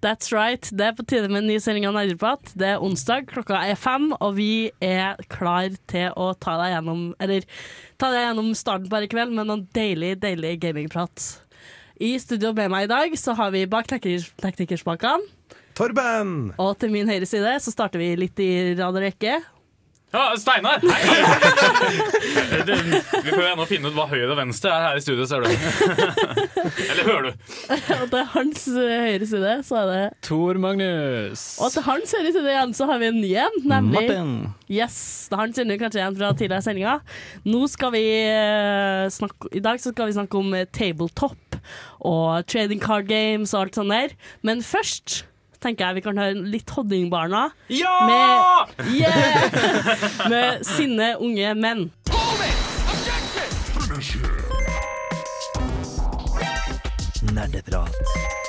That's right. Det er på tide med en ny sending av Nerdeprat. Det er onsdag, klokka er fem, og vi er klar til å ta deg gjennom Eller ta deg gjennom starten på i kveld med noen deilig, deilig gamingprat. I studio med meg i dag så har vi bak teknikers- teknikerspakene. Torben! Og til min høyre side så starter vi litt i rad og rekke. Ja, Steinar! Vi prøver ennå å finne ut hva høyre og venstre er her i studio, ser du. Eller hører du? Og til hans eh, høyre side så er det Tor Magnus. Og til hans høyre side igjen så har vi en ny en, nemlig Martin. Yes, det er han kjenner du kanskje igjen fra tidligere sendinger. Nå skal vi eh, snakke I dag så skal vi snakke om tabletop og trading card games og alt sånt der. Men først tenker jeg vi kan høre litt Hoddingbarna Ja! med Yeah! Med sinne unge menn. Nerdeprat.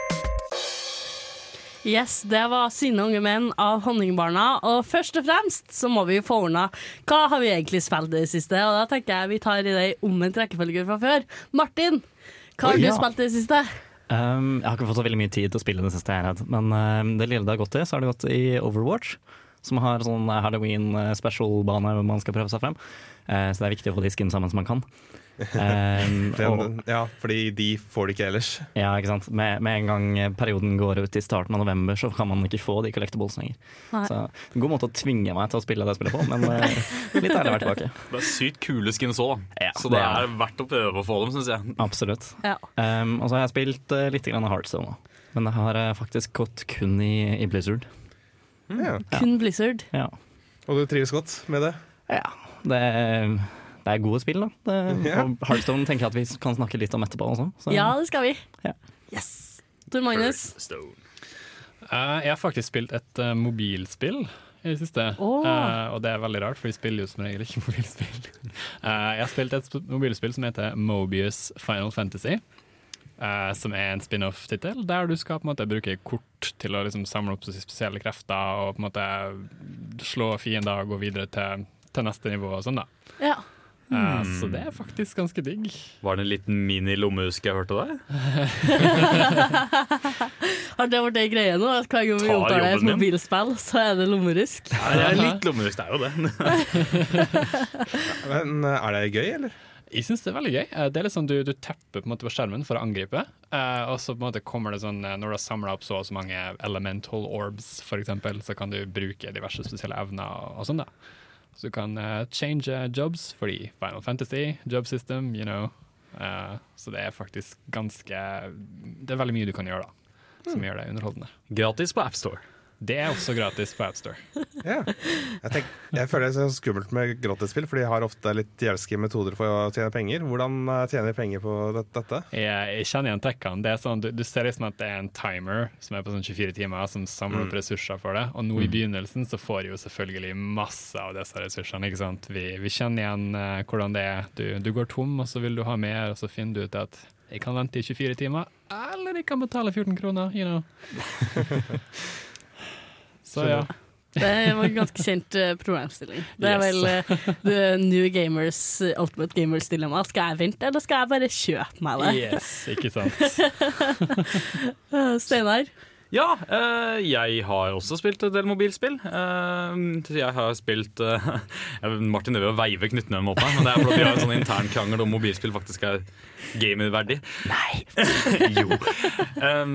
Yes, det var Sinne unge menn av Honningbarna. Og først og fremst så må vi få ordna hva har vi egentlig spilt i det siste. Og da tenker jeg vi tar i det i omvendt rekkefølge fra før. Martin, hva har du ja. spilt i det siste? Um, jeg har ikke fått så veldig mye tid til å spille det siste, jeg er redd. Men um, det lille det har gått i, så har det gått i Overwatch. Som har sånn Halloween eh, special-bane hvor man skal prøve seg frem. Uh, så det er viktig å få de skin sammen som man kan. Um, og, ja, fordi de får det ikke ellers. ja, ikke sant? Med, med en gang perioden går ut i starten av november, så kan man ikke få de collectibles lenger. Nei. Så en god måte å tvinge meg til å spille det jeg spiller på, men eh, litt ærlig å være tilbake. Det er sykt kule skins òg, da. Ja, Så det det er er verdt å prøve å få dem, syns jeg. Absolutt. Ja. Um, og så har jeg spilt uh, litt grann Heartstone òg, Men det har uh, faktisk gått kun i, i Blizzard. Ja. Kun Blizzard. Ja. Og du trives godt med det? ja. Det, det er gode spill, da. Det, Ja. Og Heartstone tenker jeg at vi kan snakke litt om etterpå også. Så. Ja, det skal vi. Ja. Yes. Tor Magnus. Eh, jeg har faktisk spilt et uh, mobilspill i det siste. Oh. Uh, og det er veldig rart, for vi spiller jo som regel ikke mobilspill. Eh, jeg har spilt et sp- mobilspill som heter Mobius Final Fantasy. eh, som er en spin-off-tittel, der du skal på en måte bruke kort til å liksom samle opp spesielle krefter og på en måte slå fiender og gå videre til, til neste nivå og sånn, da. Ja. Eh, Så det er faktisk ganske digg. Var det en liten mini-lommehusk jeg hørte der? Har det vært ei greie nå? At hver gang vi Ta omtaler et mobilspill, så er det lommerusk? Ja, det er litt lommerusk, det er jo det. Men eh, er det gøy, eller? Jeg syns det er veldig gøy. Eh, Det er litt sånn Du, du tepper på, en måte på skjermen for å angripe, eh, og så på en måte kommer det sånn Når du har samla opp så og så mange elemental orbs, for eksempel, så kan du bruke diverse spesielle evner og, og sånn, da. Så du kan uh, change jobs fordi Final Fantasy, job system, you know. Uh, så det er faktisk ganske Det er veldig mye du kan gjøre, da, som gjør det underholdende. Gratis på AppStore. Det er også gratis på AppStore. Ja. Jeg, jeg føler det er så skummelt med gratisspill, for de har ofte litt djelske metoder for å tjene penger. Hvordan eh, tjener de penger på dette? Jeg, jeg kjenner igjen tekkene. Det er sånn, du, du ser liksom at det er en timer som er på sånn 24 timer, som samler opp ressurser for det. Og nå i begynnelsen så får de jo selvfølgelig masse av disse ressursene. ikke sant? Vi, vi kjenner igjen uh, hvordan det er. Du, du går tom, og så vil du ha mer, og så finner du ut at jeg kan vente i 24 timer, eller jeg kan betale 14 kroner, you know. Så ja. Det var en ganske kjent programstilling problemstilling. Det er Yes. vel uh, the New Gamers eh, Ultimate Gamers dilemma. Skal jeg vente, eller skal jeg bare kjøpe meg det? Yes, ikke sant. Eh, Steinar? Ja, eh, jeg har også spilt en del mobilspill. Eh, jeg har spilt eh, Martin og veiver knyttneven mot meg, men det er fordi vi har en sånn intern krangel om mobilspill faktisk er gamerverdig. Nei! jo.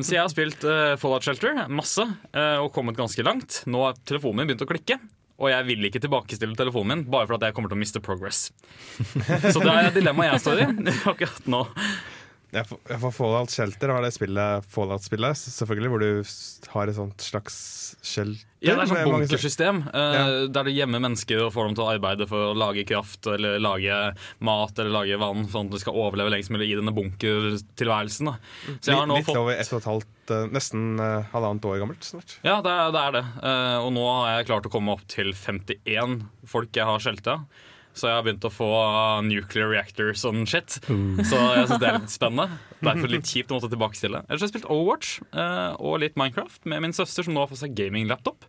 Så jeg har spilt Fallout Shelter masse og kommet ganske langt. Nå har telefonen min begynt å klikke. Og jeg vil ikke tilbakestille telefonen min, bare for at jeg kommer til å miste progress. Så det er dilemmaet dilemma jeg står i akkurat nå. Får, jeg får Fallout Shelter var det spillet Fallout-spillet, selvfølgelig, hvor du har et sånt slags shelter. Ja, det er sånn bunkersystem eh, Ja. der du gjemmer mennesker og får dem til å arbeide for å lage kraft eller lage mat eller lage vann, sånn at du skal overleve lengst mulig i denne bunkertilværelsen. da. Så jeg har nå Litt fått over ett og et halvt, eh, nesten eh, halvannet år gammelt snart. Ja, det er det. Er det. Og nå har jeg klart å komme opp til 51 folk jeg har skjelta. Så jeg har begynt å få nuclear reactors og shit. Så jeg synes det er litt spennende. Derfor litt kjipt å måtte tilbakestille. Ellers har jeg spilt Overwatch uh, og litt Minecraft med min søster, som nå har fått seg gaming-laptop.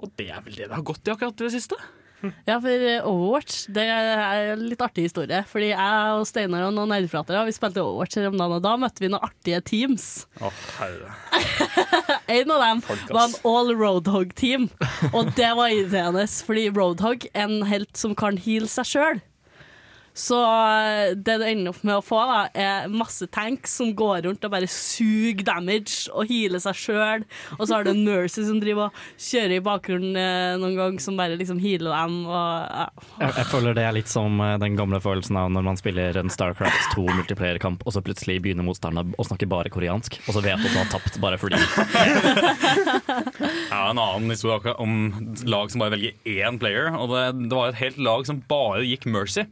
Og det er vel det det har gått i akkurat det siste. Ja, for eh, Overwatch det er en litt artig historie. Fordi jeg og Steinar og noen nerdepratere vi spilte Overwatch her om dagen, og da møtte vi noen artige teams. Å, herre. En av dem Folk, var en all Roadhog-team, og det var irriterende, fordi Roadhog er en helt som kan heale seg sjøl. Så eh, det du ender opp med å få, da, er masse tanks som går rundt og bare suger damage og healer seg sjøl. Og så har du en Mercy som driver og kjører i bakgrunnen eh, noen gang, som bare liksom healer dem. Og, ja. Jeg, jeg føler det er litt som eh, den gamle følelsen av når man spiller en Starcraft 2 multiplayer-kamp, og så plutselig begynner motstanderen å snakke bare koreansk, og så vet du at du har tapt bare fordi Ja, en annen historie om lag som bare velger én player. Og det, det var et helt lag som bare gikk Mercy.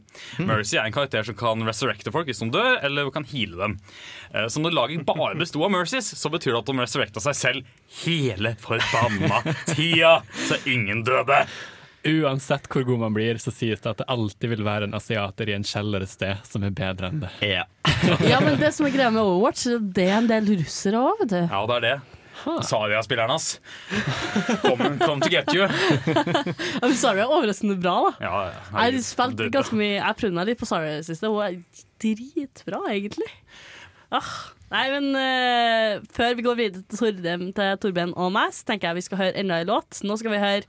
Mercy er en karakter som kan resurrecte folk hvis de dør, eller kan heale dem. Eh, Så når laget bare besto av Mercies, så betyr det at de resurrecta seg selv hele forbanna tida, så ingen døde. Uansett hvor god man blir, så sies det at det alltid vil være en asiater i en kjeller et sted som er bedre enn det. ja. ja, men det som er greia med Overwatch, det er en del russere òg, vet du. Ja, det er det. Saria-spilleren hans. Come, come to get you. Ja, men er overraskende bra, da. Ja, jeg, Jeg spilt Det- ganske mye Jeg prøvde meg litt på Saria i det siste. Hun er dritbra, egentlig. Ah, nei, men uh, før vi går videre til, Torben, til Torben og meg, så tenker jeg vi skal høre enda en låt. Nå skal vi høre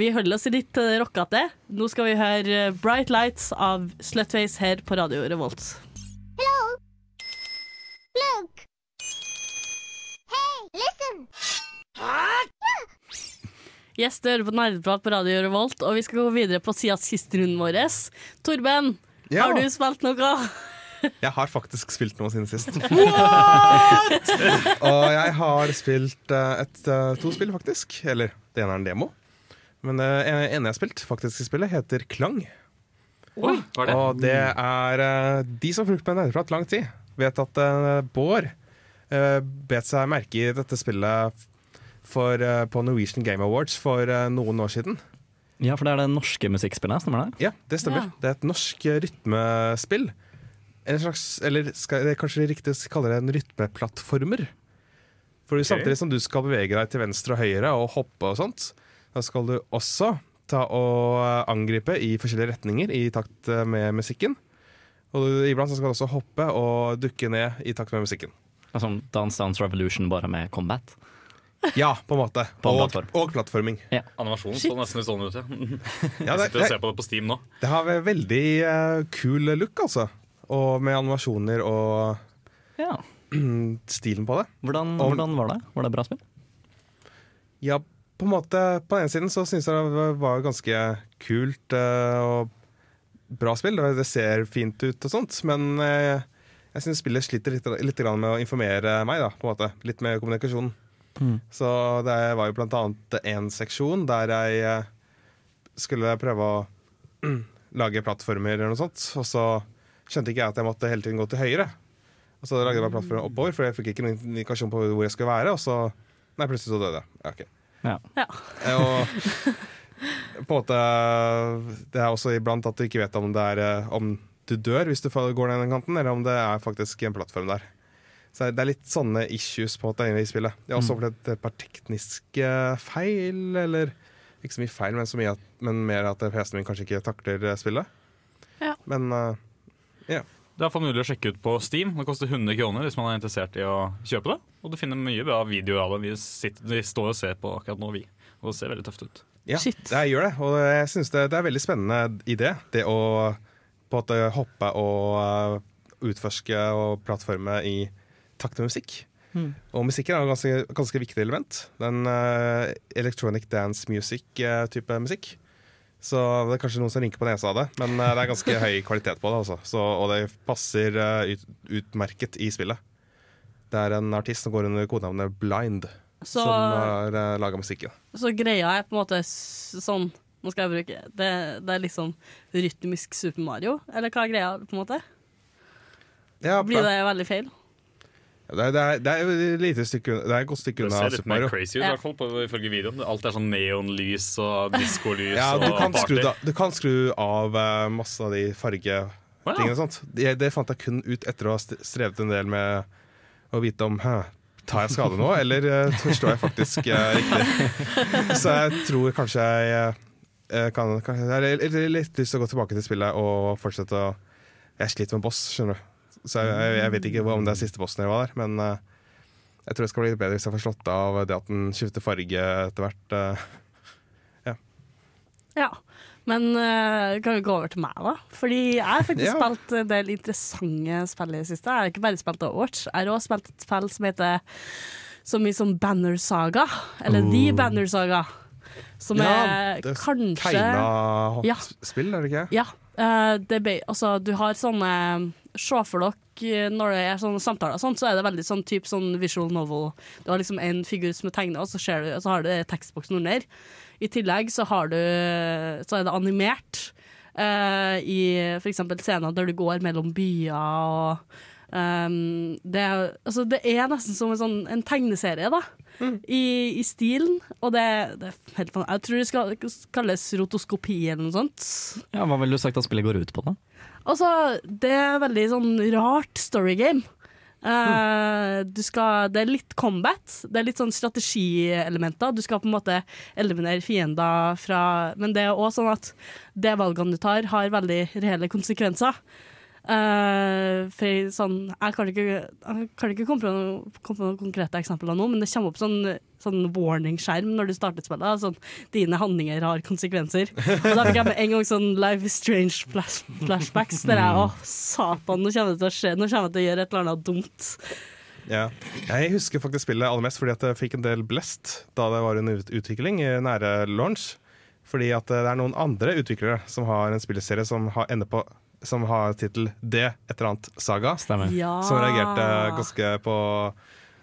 Vi holder oss litt uh, rockete. Nå skal vi høre eh, Bright Lights av Slutface her på Radio Revolt. Look! Du hører på Nerdeprat på Radio Revolt, og vi skal gå videre på siden siste runden vår. Torben, Ja. har du spilt noe? Jeg har faktisk spilt noe siden sist. og jeg har spilt eh, et, eh, to spill, faktisk. Eller det ene er en demo. Men det ene jeg har spilt, faktisk i spillet, heter Klang. Oi, er det? Og det er eh, de som har fulgt med nerdeprat lang tid, vet at Bård bet seg merke i dette spillet for, eh, på Norwegian Game Awards for eh, noen år siden. ja, for det er det norske musikkspillet, stemmer det? Ja, det stemmer. Ja. Det er et norsk eh, rytmespill. En slags, eller skal det er kanskje riktig kalle det en rytmeplattformer. For okay. samtidig som du skal bevege deg til venstre og høyre og hoppe og sånt, da skal du også ta og eh, angripe i forskjellige retninger i takt eh, med musikken. Og iblant skal du også hoppe og dukke ned i takt med musikken. Sånn Dance Dance Revolution bare med combat. Ja, på en måte. På en og, plattform. og plattforming. Animasjonen så nesten litt sånn ut. Ja. Ja, det, Sitter og ser på det på Steam nå. det har veldig eh, kul look, altså. Og med animasjoner og Ja. stilen på det. Hvordan, og, hvordan var det? Var det bra spill? Ja, på en måte På den ene siden så syns jeg det var ganske kult uh, og bra spill. Det det ser fint ut og sånt, men eh, jeg syns spillet sliter litt, litt grann med å informere meg, da, på en måte. Litt med kommunikasjon. Mm. Så det var jo blant annet en seksjon der jeg eh, skulle prøve å lage plattformer eller noe sånt, og så skjønte ikke jeg at jeg måtte hele tiden gå til høyre. Og så lagde jeg bare plattformen oppover, for jeg fikk ikke noen indikasjon på hvor jeg skulle være, og så Nei, plutselig så døde jeg. Ja, ok. Ja. Ja. Eh, Og på en måte Det er også iblant at du ikke vet om det er eh, Om du dør hvis du går ned den kanten, eller om det er faktisk en plattform der. Så det er litt sånne issues på det måte inne i spillet. Jeg har også opplevd et par tekniske feil, eller ikke så mye feil, men, så mye at, men mer at PC-en min kanskje ikke takler eh, spillet. Ja. Men ja. Uh, yeah. Det er iallfall mulig å sjekke ut på Steam. Det koster 100 kroner hvis man er interessert i å kjøpe det. Og du finner mye bra videoer av det. Vi, sitter, vi står og ser på akkurat nå, vi. Og det ser veldig tøft ut. Ja, Shit. jeg gjør det. Og jeg synes det, det er veldig spennende idé. Det å på at måte hoppe og uh, utforske og plattforme i takt med musikk. Og musikken er et ganske, ganske viktig element. Den uh, electronic dance music-type musikk. Så det er kanskje noen som rynker på nesa av det, men uh, det er ganske høy kvalitet på det. Altså. Så, og det passer uh, ut, utmerket i spillet. Det er en artist som går under kodenavnet Blind, Så, som har uh, laga musikken. så greia er på en måte sånn Nå skal jeg bruke Det, det er liksom rytmisk Super Mario, eller hva er greia, på en måte? Ja, Blir det veldig feil? Det er, det er, det er et lite stykke Det er et godt stykke Det unna ser litt mer Mario. crazy ut, i Ja. hvert fall på, ifølge videoen. Alt er sånn neonlys og diskolys Ja, du og kan, skru, party. da, du kan skru av uh, masse av de fargetingene wow. Det, det fant jeg kun ut etter å ha strevet en del med å vite om Hæ, tar jeg skade nå, eller uh, forstår jeg faktisk uh, riktig? Så jeg tror kanskje jeg eh, kan, kan Jeg har litt- lyst til å gå tilbake til spillet og fortsette å Jeg sliter med boss, skjønner du. Så jeg, jeg, jeg vet ikke om det er siste bossen jeg var der, men eh, jeg tror det skal bli litt bedre hvis jeg får slått av det at den skifter farge etter hvert. Ja. Ja. Men eh, kan vi gå over til meg, da? Fordi jeg har faktisk Ja. spilt en del interessante spill i det siste. Jeg har ikke bare spilt Overwatch. Jeg har også spilt et spill som heter så mye som Banner Saga. Eller The Banner Saga. Som Ja, er det er kanskje Tegna-spill, er det ikke? Ja. Uh, det altså, du har sånne Se for dere eh, når det er sånne samtaler, sånt, så er det veldig sånn type sånn visual novel. Du har liksom en figur som er tegna, og så, du, så har du tekstboksen under. I tillegg så har du Så er det animert. Uh, I f.eks. scener der du går mellom byer og ehm, det, er, altså det er nesten som en, sånn, en tegneserie, da. I, I stilen. Og det, det er helt fan- Jeg tror det skal kalles rotoskopi eller noe sånt. Ja, Hva ville du sagt at spillet går ut på, da? Altså, det er veldig sånn rart storygame. Uh, mm. skal, det er litt combat, det er litt sånn strategielementer. Du skal på en måte eliminere fiender fra Men det er òg sånn at det valgene du tar, har veldig reelle konsekvenser. Uh, for sånn, jeg kan ikke, jeg kan ikke komme på, noen, komme på noen konkrete eksempler nå, men det kommer opp sånn, sånn warning-skjerm når du starter spillet. Sånn, dine handlinger har konsekvenser. Og da fikk jeg med en gang sånn Life is Strange flash, flashbacks. Der jeg, å satan, nå kommer det til å skje, nå kommer jeg til å gjøre et eller annet dumt. Ja. Jeg husker faktisk spillet aller mest fordi at jeg fikk en del blest da det var under utvikling i nære launch. Fordi at det er noen andre utviklere som har en spilleserie som har, ender på som har tittel D, et eller annet saga. Stemmer. Ja. Som reagerte ganske på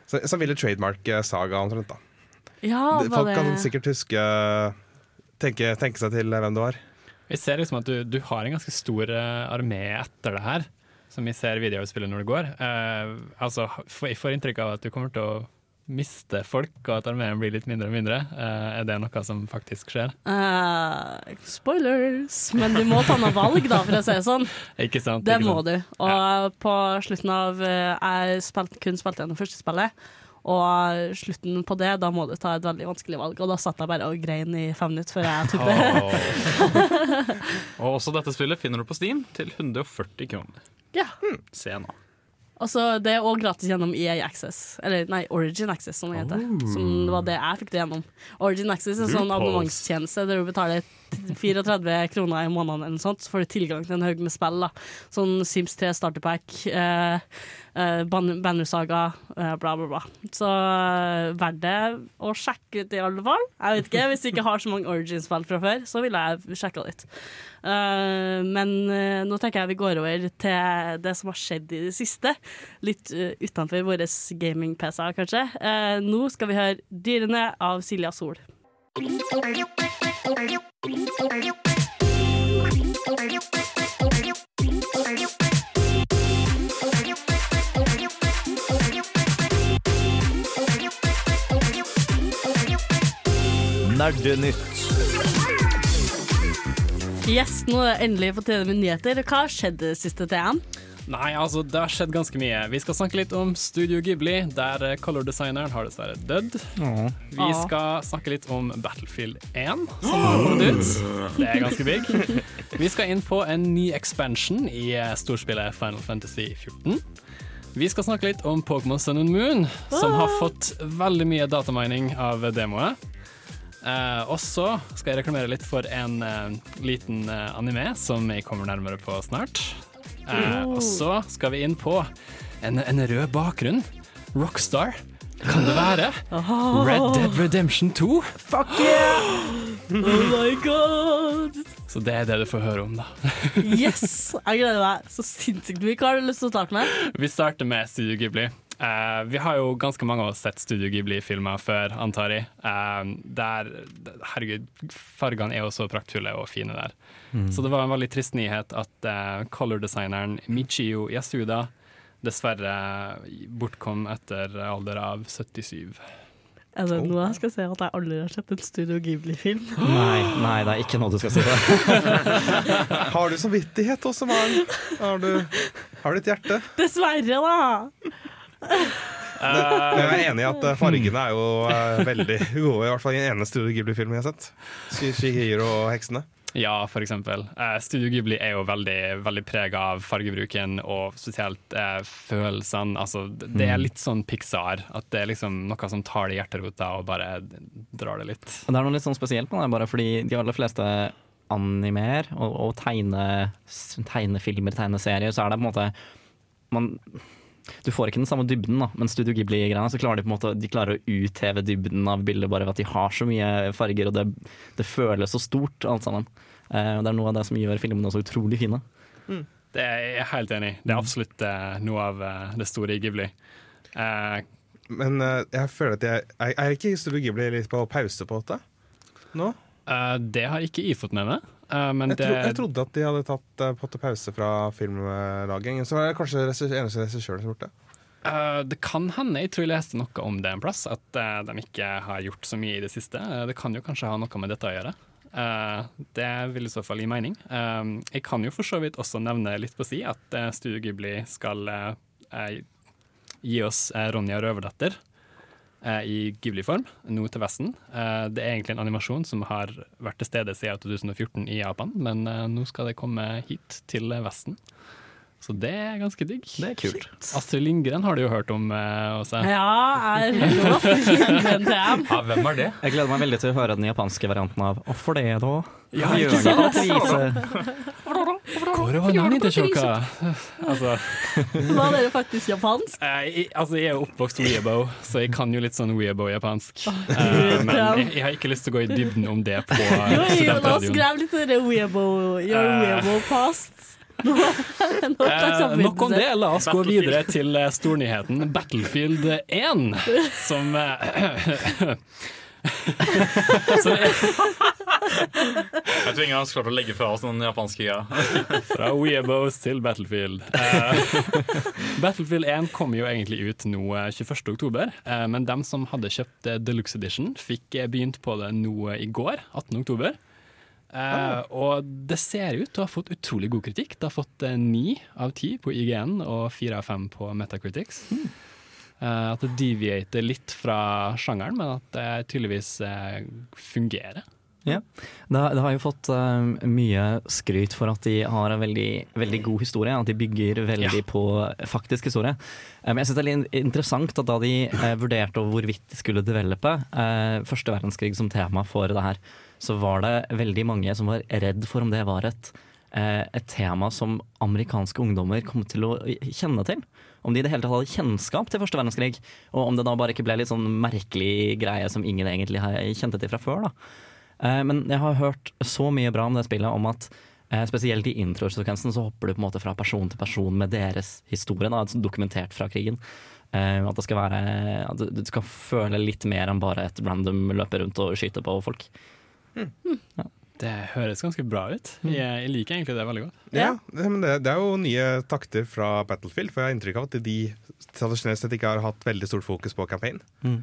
Som ville trademarke saga, omtrent. da ja, Folk det- kan sikkert huske tenke, tenke seg til hvem det var. Vi ser liksom at du, du har en ganske stor eh, armé etter det her, som vi ser videospillet når det går. Uh, altså, jeg får inntrykk av at du kommer til å miste folk, og at armeen blir litt mindre og mindre. Eh, er det noe som faktisk skjer? Uh, spoilers! Men du må ta noe valg, da, for å si det sånn. Ikke sant? Det ikke må sant? du. Og på slutten av eh, Jeg spilte, kun spilte gjennom første spillet. Og slutten på det, da må du ta et veldig vanskelig valg. Og da satt jeg bare og grein i fem minutter før jeg tok det. Og også dette spillet finner du på Steam til 140 kroner. Ja. Se nå. Altså, det er òg gratis gjennom EA Access. Eller nei, Origin Access, som det heter. Som var det jeg fikk det gjennom. Origin Access er en sånn abonnementstjeneste der du betaler 34 kroner i måneden, eller sånt, så får du tilgang til en haug med spill. da Sånn Sims 3 Starter Pack, eh, eh, Bannersaga, eh, bla, bla, bla. Så eh, verdt det å sjekke ut, i alle fall. Jeg vet ikke, Hvis du ikke har så mange Origin-spill fra før, så ville jeg sjekka litt. Eh, men eh, nå tenker jeg vi går over til det som har skjedd i det siste. Litt uh, utenfor våre gaming-PC-er, kanskje. Nå skal vi høre 'Dyrene' av Silja Sol. Nerdenytt. Yes, nå er det endelig på tide med nyheter. Hva har skjedd siste TM? Nei, altså, det har skjedd ganske mye. Vi skal snakke litt om Studio Ghibli, der eh, color-designeren har dessverre dødd. Vi skal snakke litt om Battlefield 1, som har kommet ut. Det er ganske big. Vi skal inn på en ny expansion i eh, storspillet Final Fantasy 14. Vi skal snakke litt om Pokémon Sun and Moon, som har fått veldig mye datamining av demoet. Eh, og så skal jeg reklamere litt for en eh, liten eh, anime som jeg kommer nærmere på snart. Eh, og så skal vi inn på en, en rød bakgrunn. Rockstar. Kan det være? Red Dead Redemption 2? Fuck yeah! Oh my god! Så det er det du får høre om, da. Yes! Jeg gleder meg så sinnssykt mye. Hva har du lyst til å starte med? Vi starter med Studio Ghibli. Eh, vi har jo ganske mange av oss sett Studio Ghibli-filmer før, antar jeg. Uh, der, herregud, fargene er jo så praktfulle og fine der. Så det var en veldig trist nyhet at uh, color-designeren Michio Yasuda dessverre bortkom etter alder av 77. Er det noe jeg skal si at jeg aldri har sett en Studio Ghibli-film? Nei, nei, det er ikke noe du skal si det. Har du samvittighet også, Maren? Har du, har du et hjerte? Dessverre, da! Men jeg er enig i at eh, fargene er jo eh, veldig gode, i hvert fall i den ene Studio Ghibli-filmen jeg har sett. Shihiro og heksene. Ja, for eksempel. Eh, Studio Ghibli er jo veldig, veldig prega av fargebruken og spesielt eh, følelsene. Altså, det er litt sånn Pixar. At det er liksom noe som tar det i hjerterota og bare drar det litt. Og Det er noe litt sånn spesielt med det, bare fordi de aller fleste animer og, og tegne, tegnefilmer, tegneserier, så er det på en måte man, Du får ikke den samme dybden, da, men Studio Ghibli-greiene så klarer de på en måte De klarer å utheve dybden av bildet bare ved at de har så mye farger, og det, det føles så stort, alt sammen. Eh, og det er noe av det som gjør filmene så utrolig fine. Det er jeg helt enig i. Det er absolutt uh, noe av uh, det store i Ghibli. Eh, Men jeg føler at jeg Er er ikke Studio Ghibli litt på pause på åtte Nå? eh, det har ikke jeg fått med meg. Eh, men Jeg, det, tro, jeg trodde at de hadde tatt uh, på pause fra filmlaging. Så var det kanskje eneste regissøren som gjorde det. Uh, det kan hende, jeg tror jeg leste noe om det en plass, at uh, de ikke har gjort så mye i det siste. Eh, det kan jo kanskje ha noe med dette å gjøre. Eh, det vil i så fall gi mening. Eh, jeg kan jo for så vidt også nevne litt på si at eh, Studio Ghibli skal eh, eh, gi oss eh, Ronja Røverdatter eh, i Ghibli-form, nå til Vesten. Eh, det er egentlig en animasjon som har vært til stede siden 2014 i Japan, men eh, nå skal det komme hit til eh, Vesten. Så det er ganske digg. Det er kult. Astrid Lindgren har du jo hørt om eh, også. Ja, er det. Ja, hvem er det? Jeg gleder meg veldig til å høre den japanske varianten av Hvorfor det, da? Ja, ikke sant? Altså, Var dere faktisk japansk? eh, jeg, altså, jeg er jo oppvokst weebo, så jeg kan jo litt sånn weebo-japansk. Eh, men jeg, jeg har ikke lyst til å gå i dybden om det på Jo, jo, la oss studentradioen. grave litt i det weebo, your Eh. weebo past. Nå, nå Eh, nok om det, la oss gå videre til eh, stornyheten Battlefield 1, som eh, Jeg tror ingen av oss klarte å legge fra oss den japanske greia. Fra Weebos til Battlefield. Eh, Battlefield 1 kom jo egentlig ut nå eh, 21. oktober, eh, men dem som hadde kjøpt Deluxe Edition, fikk begynt på det nå i går, 18. Eh, Og det ser ut til å ha fått utrolig god kritikk. Det har fått eh, ni av ti på IGN og fire av fem på Metacritics. Eh, at det deviater litt fra sjangeren, men at det tydeligvis fungerer. Ja. Det, har- det har jo fått eh, mye skryt for at de har en veldig, veldig god historie. At de bygger veldig Ja. på faktisk historie. Men men jeg synes det er litt interessant at da de uh, vurderte hvorvidt de skulle develope uh, første verdenskrig som tema for det her, så var det veldig mange som var redd for om det var et, uh, et tema som amerikanske ungdommer kom til å kjenne til. Om de i det hele tatt hadde kjennskap til første verdenskrig, og om det da bare ikke ble litt sånn merkelig greie som ingen egentlig kjente til fra før. da. Eh, Men jeg har hørt så mye bra om det spillet, om at eh, spesielt i introsekvensen så hopper du på en måte fra person til person med deres historie, da, altså dokumentert fra krigen. Eh, At det skal være at du- skal føle litt mer enn bare et random løpe rundt og skyte på folk. Det høres ganske bra ut. Jeg, jeg liker egentlig det veldig godt. Ja, men det, det er jo nye takter fra Battlefield, for jeg har inntrykk av at de tradisjonelt sett ikke har hatt veldig stort fokus på campaign. Mm.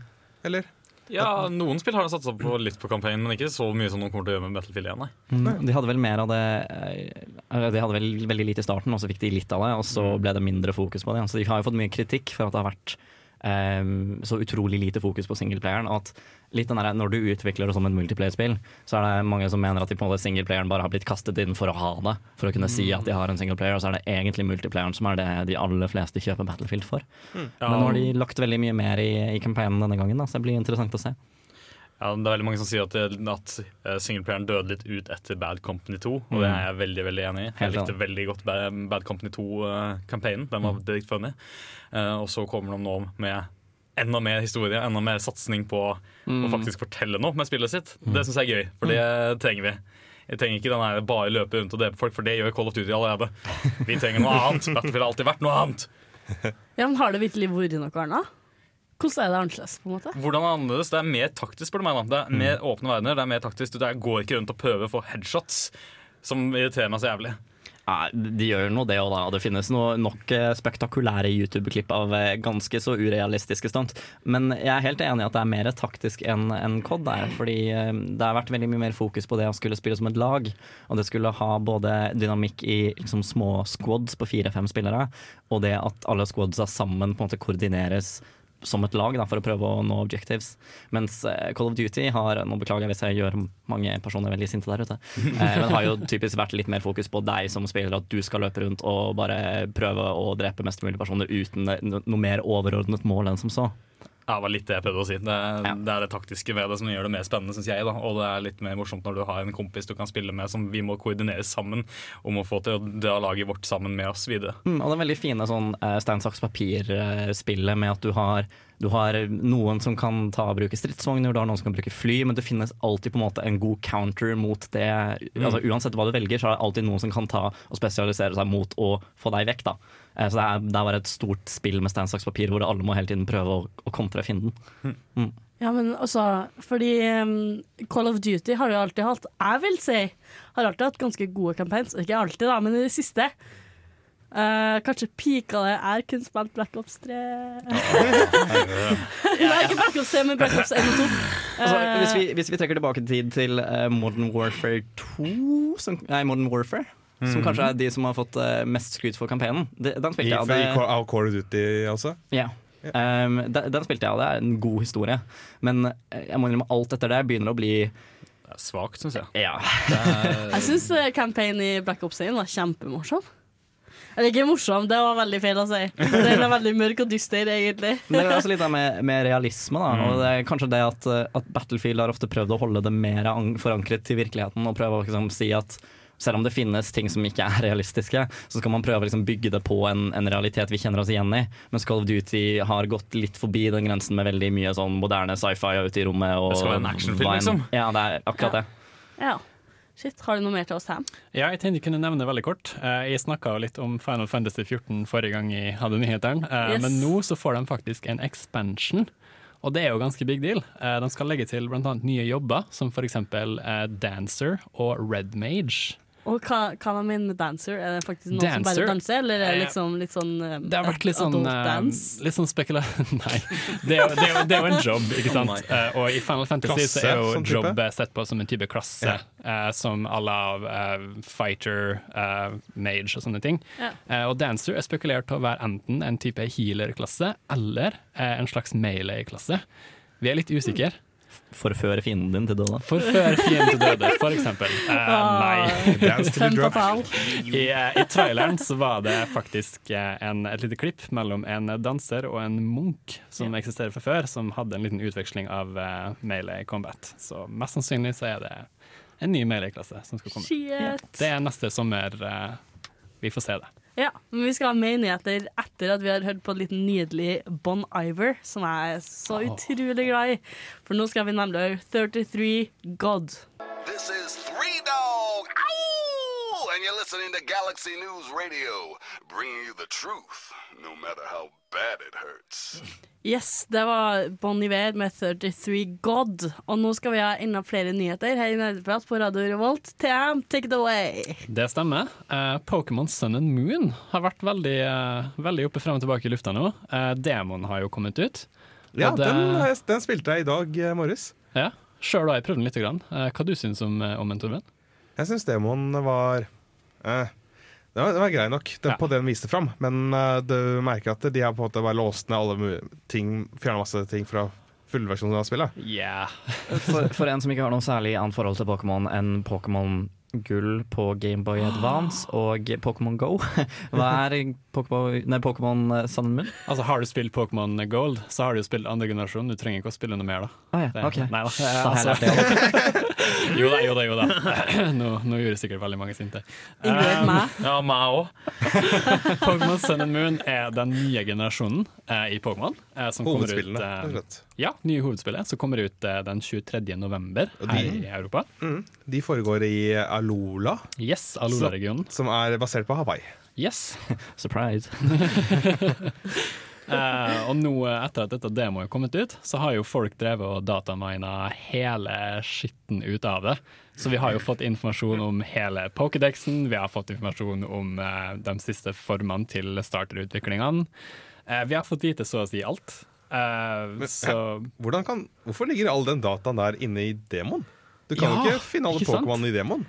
Eller? Ja, Noen spill har satsa på litt på kampanjen, men ikke så mye som de kommer til å gjøre med Battlefield 1. Nei. Mm. De hadde vel mer av det eh, De hadde vel veldig lite i starten, og så fikk de litt av det, og så ble det mindre fokus på det. Så de har jo fått mye kritikk for at det har vært eh, så utrolig lite fokus på singleplayeren. At litt den der, når du utvikler det som et multiplayer-spill, så er det mange som mener at de på en måte singleplayeren bare har blitt kastet inn for å ha det. For å kunne si at de har en singleplayer, og så er det egentlig multiplayeren som er det de aller fleste kjøper Battlefield for. Men nå har de lagt veldig mye mer i, i campaignen denne gangen, da, så det blir interessant å se. Ja, det er veldig mange som sier at, det, at singelplayeren døde litt ut etter Bad Company 2, og det er jeg veldig veldig enig i. Jeg likte veldig godt Bad, Bad Company 2-campaignen. Den var dritt funny. Eh, og så kommer de nå med enda mer historie, enda mer satsing på å faktisk fortelle noe med spillet sitt. Det syns jeg er gøy, for det trenger vi. Jeg trenger ikke den her bare løpe rundt og drepe folk, for det gjør Call of Duty allerede. Vi trenger noe annet. Battlefield har alltid vært noe annet. Ja, men Har det virkelig vært noe annet? Hvordan er det annerledes? på en måte? Hvordan er det annerledes? Det er mer taktisk, spør du meg. da. Det er mer åpne verdener. Det er mer taktisk. Du går ikke rundt og prøver å få headshots, som irriterer meg så jævlig. Nei, de gjør nå det òg, da. Det finnes noe, nok eh, spektakulære YouTube-klipp av eh, ganske så urealistiske stunt. Men jeg er helt enig i at det er mer taktisk enn en COD der. Fordi eh, det har vært veldig mye mer fokus på det å skulle spille som et lag. Og det skulle ha både dynamikk i liksom, små squads på fire-fem spillere, og det at alle squadsa sammen på en måte koordineres som et lag da, for å prøve å nå objectives. Mens eh, Call of Duty har Nå beklager jeg hvis jeg gjør mange personer veldig sinte der ute. Eh, men har jo typisk vært litt mer fokus på deg som spiller, at du skal løpe rundt og bare prøve å drepe mest mulig personer uten noe mer overordnet mål enn som så. Ja, det var litt det jeg prøvde å si. Det, Ja. det er det taktiske ved det som gjør det mer spennende, syns jeg. da Og det er litt mer morsomt når du har en kompis du kan spille med som vi må koordinere sammen om å få til å dra laget vårt sammen med oss videre. Mm, og det er veldig fine sånn uh, stein, saks, papir-spillet med at du har, du har noen som kan ta og bruke stridsvogner, du har noen som kan bruke fly, men det finnes alltid på en måte en god counter mot det. Altså Uansett hva du velger, så er det alltid noen som kan ta og spesialisere seg mot å få deg vekk. da. Eh, så det er, det er bare et stort spill med stein, saks, papir hvor alle må hele tiden prøve å, å kontre fienden. Ja, men altså, fordi um, Call of Duty har jo alltid hatt, jeg vil si, har alltid hatt ganske gode campaigns. Ikke alltid, da, men i det siste. Eh, kanskje pika det er kun spilt Black Ops 3 Nei, ikke Black Ops 3, men Black Ops 1 og 2. Altså, Eh, hvis, vi, hvis vi trekker tilbake tid til uh, Modern Warfare 2 som, Nei, Modern Warfare. Som kanskje er de som har fått mest skryt for kampanjen. Den spilte jeg, i, det- av Call of Duty også. Ja. Um, den, den spilte jeg, av. det er en god historie. Men jeg må innrømme alt etter det begynner å bli svakt, syns jeg. Ja. Er, Jeg syns campaign i Black Ops 1 var kjempemorsom. Eller ikke morsom, det var veldig feil å si. Den er veldig mørk og dyster, egentlig. Men det er også litt med, med realisme. Da. Og det er kanskje det at, eh, at Battlefield har ofte prøvd å holde det mer forankret til virkeligheten. Og prøve å liksom, si at selv om det finnes ting som ikke er realistiske, så skal man prøve å liksom, bygge det på en, en realitet vi kjenner oss igjen i. Mens Call of Duty har gått litt forbi den grensen med veldig mye sånn moderne sci-fi ute i rommet. Og Det skal være en actionfilm, liksom. Ja, det er akkurat det. Ja. Shit, har du noe mer til oss, Sam? Ja, jeg tenkte jeg kunne nevne veldig kort. Eh, Jeg snakka litt om Final Fantasy 14 forrige gang jeg hadde nyhetene, eh, Yes. men nå så får de faktisk en expansion. Og det er jo ganske big deal. Eh, De skal legge til bl.a. nye jobber, som f.eks. Dancer og Red Mage. Og hva, hva man mener med dancer? Er det faktisk noen som bare danser, eller er det Eh, liksom litt sånn eh, Det har vært litt sånn, eh, dance? litt sånn spekula... Nei. Det er, det, er det er jo en jobb, ikke sant. Nei. Eh, og i Final Fantasy så er jo sånn type? jobb sett på som en type klasse, eh, som à la eh, fighter, eh, mage og sånne ting. Ja. Eh, og Dancer er spekulert til å være enten en type healer-klasse eller eh, en slags melee-klasse. Vi er litt usikre. Forføre fienden din til døde. Forføre fienden til døde, for eksempel. Uh, nei. Dance to the drop. I, eh, I traileren så var det faktisk eh, en, et lite klipp mellom en danser og en munk som eksisterer fra før, som hadde en liten utveksling av uh, melee combat. Så mest sannsynlig så er det en ny melee-klasse som skal komme. Shit. Det er neste sommer. uh, vi får se det. Ja, men vi skal ha mer nyheter etter at vi har hørt på en liten nydelig Bon Iver, som jeg er så utrolig glad i. For nå skal vi nemlig høre 33 God. This is listening to Galaxy News Radio, bringing you the truth, no matter how bad it hurts. Yes, det var Bon Iver med 33 God. Og nå skal vi ha enda flere nyheter her i Nerdeprat på Radio Revolt. TM, take it away. Det stemmer. Uh, Pokémon Sun and Moon har vært veldig, uh, veldig oppe frem og tilbake i lufta nå. Uh, Demon har jo kommet ut. Ja, det- den, den spilte jeg i dag morges. Ja, Sjøl har jeg prøvd den litt. Grann. Hva du syns om, om den, Torben? Jeg syns Demon var eh, den var, det var grei nok den, Ja. på det den viste fram, men uh, du merker at de har på en måte bare låst ned alle ting, fjerna masse ting fra fullversjonen av spillet. Yeah. For, for en som ikke har noe særlig annet forhold til Pokémon enn Pokémon Gull på Gameboy Advance og Pokémon Go, hva er Pokémon eh, Sun Moon? Altså, Har du spilt Pokémon Gold, så har du jo spilt andre generasjon. Du trenger ikke å spille noe mer, da. Å ja, Det- ok. Nei da. Altså, det. jo da, jo da. jo da Nå, nå gjorde sikkert veldig mange sinte. Inkludert Um, meg. ja, meg òg. Pokémon Sun and Moon er den nye generasjonen eh, i Pokémon. Eh, som ut, Hovedspillene, eh, rett og slett. Ja, nye hovedspillet, som kommer ut eh, den 23. november Og her de- i Europa. Mm. De foregår i Alola, Yes, Alola-regionen. som er basert på Hawaii. Yes. Surprise. Eh, og nå, eh, etter at dette demoet er kommet ut, så har jo folk drevet og datamina hele skitten ut av det. Så vi har jo fått informasjon om hele Pokédexen, vi har fått informasjon om eh, de siste formene til starterutviklingene. Eh, vi har fått vite så å si alt. Eh, Men, så kan, hvorfor ligger all den dataen der inne i demoen? Du kan jo Ja, ikke finne alle? Pokémon i demoen.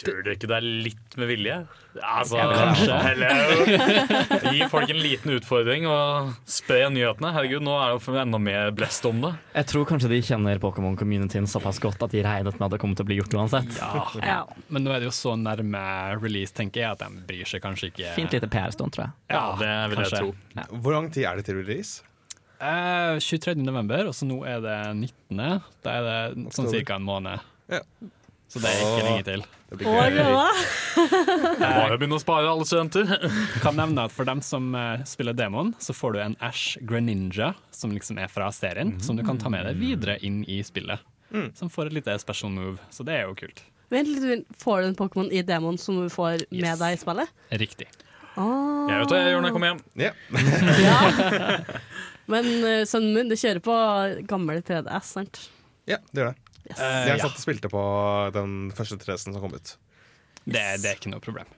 Tror du ikke det er litt med vilje? Altså, Kanskje. hello. Gi folk en liten utfordring og spre nyhetene. Herregud, nå er det jo enda mer blest om det. Jeg tror kanskje de kjenner Pokémon-communityen såpass godt at de regnet med at det kommer til å bli gjort uansett. Ja. Men nå er det jo så nærme release, tenker jeg, at de bryr seg kanskje ikke. Fint lite PR-stunt, tror jeg. Ja, det vil jeg tro. tro. Hvor lang tid er det til release? Eh, 23. november, og så nå er det 19. Da er det sånn ca. en måned. Ja. Så det er ikke Åh. lenge til. Det blir glede. Bare begynne å spare alle studenter. Kan nevne at For dem som eh, spiller demoen, så får du en Ash Greninja, som liksom er fra serien, som du kan ta med deg videre inn i spillet. Som får et lite special move, så det er jo kult. Vent litt. Får du en Pokémon i demoen som du får med deg i spillet? Riktig. Jeg vet hva jeg gjør når jeg kommer hjem. Ja. Ja. Men uh, sønnen min det kjører på gammel 3DS, sant? ja, det gjør det. Yes. Eh, Jeg satt og spilte på den første 3DS-en som kom ut. Det, det er ikke noe problem.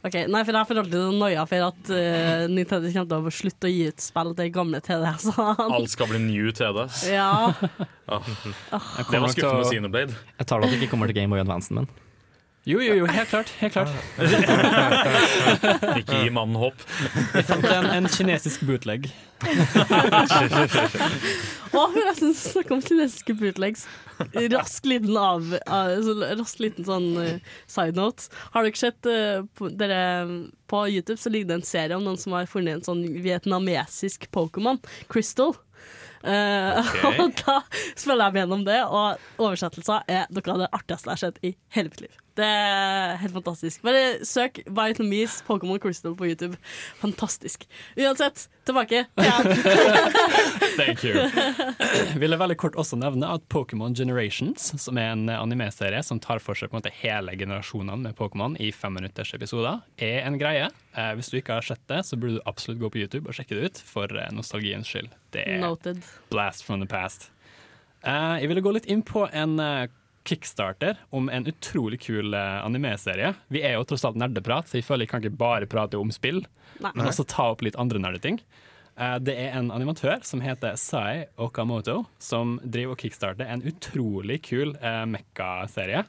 Ok, Nei, for jeg får alltid noia for at uh, Nintendo kommer til å slutte å gi ut spill til gamle 3DS-ene. Alt skal bli new 3D. Ja. Det var skuffende med Xenoblade. Jeg tar det at det ikke kommer til Game Boy Advancen, min. Jo, jo, jo, helt klart. Helt klart. Ikke gi mannen håp. Jeg fant en, en kinesisk bootleg. Å, forresten, snakk om kinesiske bootlegs. Rask liten av, altså, Rask liten sånn uh, side note. Har dere sett uh, på, dere, på YouTube så ligger det en serie om noen som har funnet en sånn vietnamesisk Pokémon, Crystal. Eh, og da spiller jeg meg gjennom det, og oversettelser er noe av det artigste jeg har sett i hele mitt liv. Det er helt fantastisk. Bare søk Vietnamese Pokémon Crystal på YouTube. Fantastisk. Uansett, tilbake. Ja. Thank you. Vil jeg veldig kort også nevne at Pokémon Generations, som er en anime-serie som tar for seg på en måte hele generasjonene med Pokémon i femminutters episoder, er en greie. Eh, hvis du ikke har sett det, så burde du absolutt gå på YouTube og sjekke det ut, for eh, nostalgiens skyld. Det er Noted. blast from the past. Eh, jeg ville gå litt inn på en kickstarter om en utrolig kul eh, anime-serie. Vi er jo tross alt nerdeprat, så jeg føler jeg kan ikke bare prate om spill, Nei. men også ta opp litt andre nerdeting. Eh, det er en animatør som heter Sai Okamoto, som driver og kickstarter en utrolig kul eh, mekka-serie.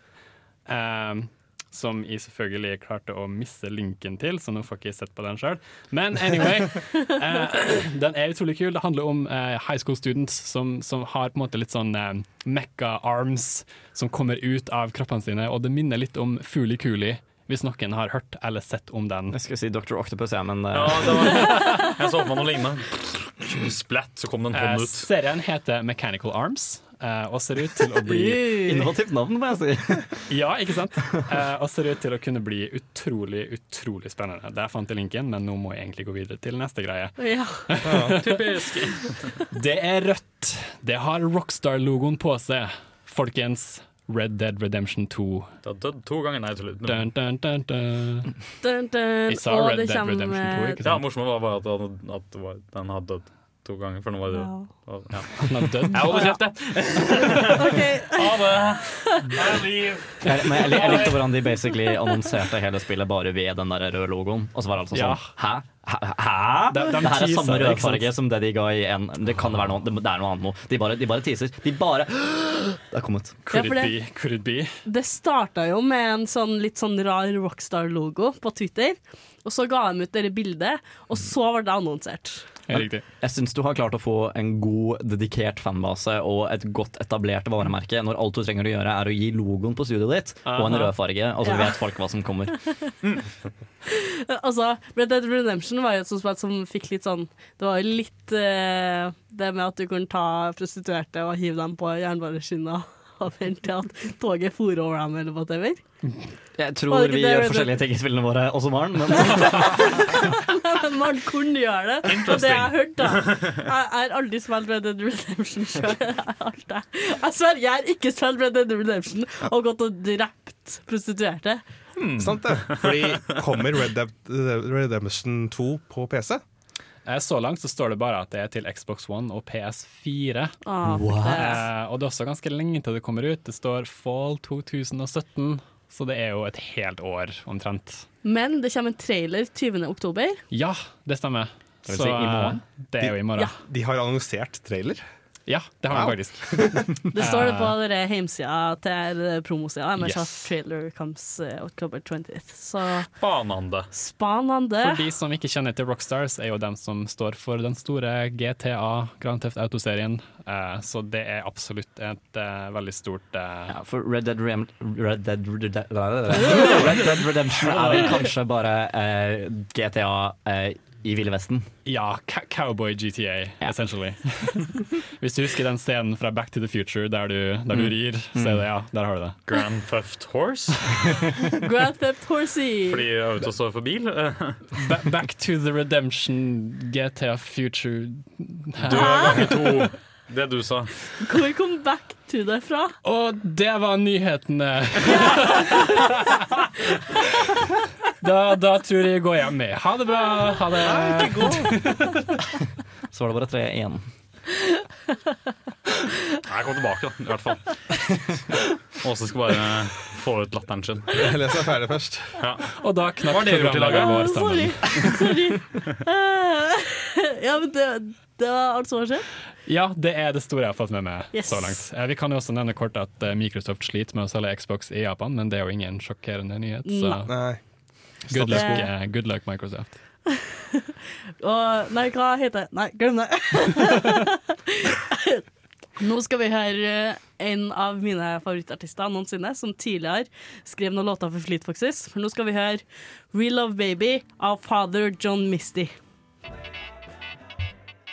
Eh, som jeg selvfølgelig klarte å misse linken til, så nå får ikke jeg sett på den sjøl. Men anyway, eh, den er utrolig kul. Det handler om eh, high school students som, som har på en måte litt sånn eh, mekka arms som kommer ut av kroppene sine, og det minner litt om Fuli Kuli hvis noen har hørt eller sett om den. Jeg skulle si Dr. Octopus, ja, men uh... Ja, det var, jeg så for meg noe lignende. Splatt, så kom det en Eh, hånd ut. serien heter Mechanical Arms. Eh, og ser ut til å bli innovativt navn, må jeg si. Ja, ikke sant? Eh, og ser ut til å kunne bli utrolig, utrolig spennende. Der fant jeg linken, men nå må jeg egentlig gå videre til neste greie. Ja. Typisk. Det er rødt. Det har Rockstar-logoen på seg. Folkens, Red Dead Redemption 2. Det har dødd to ganger. Nei, tuller. Dun, dun, dun, dun. Dun, dun. Vi sa Red Dead Redemption 2, ikke Ja, Det morsomt var bare at, den- at den har dødd to ganger, for nå var Wow. død. Ja. Han er dødd. Jeg holder kjeft, jeg. Ha det. Ha det liv. Jeg, men jeg, jeg likte hvordan de basically annonserte hele spillet bare ved den der røde logoen. Og så var det altså sånn Hæ? Hæ? Hæ? De- de det her er samme rødfarge som det de ga i en Det kan være noe, det, det er noe annet nå. De bare, de bare teaser. De bare Det er kommet. Could Ja, det, it det- be? Could it be? Det starta jo med en sånn litt sånn rar Rockstar-logo på Twitter. Og så ga de ut det bildet, og så var det annonsert. Helt. Jeg syns du har klart å få en god, dedikert fanbase og et godt etablert varemerke når alt du trenger å gjøre er å gi logoen på studioet ditt og en rød farge, og så Ja. vet folk hva som kommer. Altså, Red Dead Redemption var jo et sånt spill som fikk litt sånn Det var jo litt eh, det med at du kunne ta prostituerte og hive dem på jernbaneskinna og vente til at toget for over dem, eller whatever. Jeg tror vi gjør forskjellige ting i spillene våre også, Maren, men Maren kunne gjøre det. Og det jeg har hørt, da Jeg har aldri spilt Red Dead Redemption sjøl. Jeg sverger, jeg har ikke spilt Red Dead Redemption og gått og drept prostituerte. Sant det? Fordi kommer Red Dead Redemption 2 på PC? Eh, Så langt så står det bare at det er til Xbox One og PS4. Ah, What? Eh, og det er også ganske lenge til det kommer ut. Det står fall 2017, så det er jo et helt år omtrent. Men det kommer en trailer 20. oktober. Ja, det stemmer. Det vil si i morgen? eh, Det er jo i morgen. De, De har annonsert trailer. Ja, det har Wow. faktisk. Det står det på dere hjemsida til promosida deres Yes. trailer comes eh, October 20th. Så Spanende. Spanende. For de som ikke kjenner til Rockstars, er jo dem som står for den store GTA Grand Theft Auto-serien. Eh, så det er absolutt et eh, veldig stort eh, Ja, for Red Dead, Rem Red Dead, Red Dead, Red Dead Redemption er vel kanskje bare eh, GTA eh, i Ville Vesten. Ja, cowboy GTA, Ja. essentially. Hvis du husker den scenen fra Back to the Future der du, der du rir, så er det ja, der har du det. Grand Theft Horse, Grand Theft Horsey. fordi auto står for bil. Ba back to the Redemption GTA Future Du er ganger to. Det du sa. Hvor kom Back to det fra? Og det var nyhetene! Da, da tror jeg jeg går hjem med. Ha det bra! Ha det. Så var det bare tre igjen. Nei, kom tilbake, da. I hvert fall. Åse skal bare få ut latteren sin. Jeg leser ferdig først. Ja. Og da knakk programlederen vår Sorry. sammen. Sorry. Eh, ja, men det, det var alt som har skjedd. Ja, det er det store jeg har fått med meg Yes. så langt. Eh, Vi kan jo også nevne kort at eh, Microsoft sliter med å selge Xbox i Japan, men det er jo ingen sjokkerende nyhet. Så Nei. Good luck, eh, good luck Microsoft. Og Nei, hva heter det? Nei, glem det. Nå skal vi høre en av mine favorittartister noensinne, som tidligere skrev noen låter for Fleet Foxes. Nå skal vi høre 'We Love Baby av Father John Misty.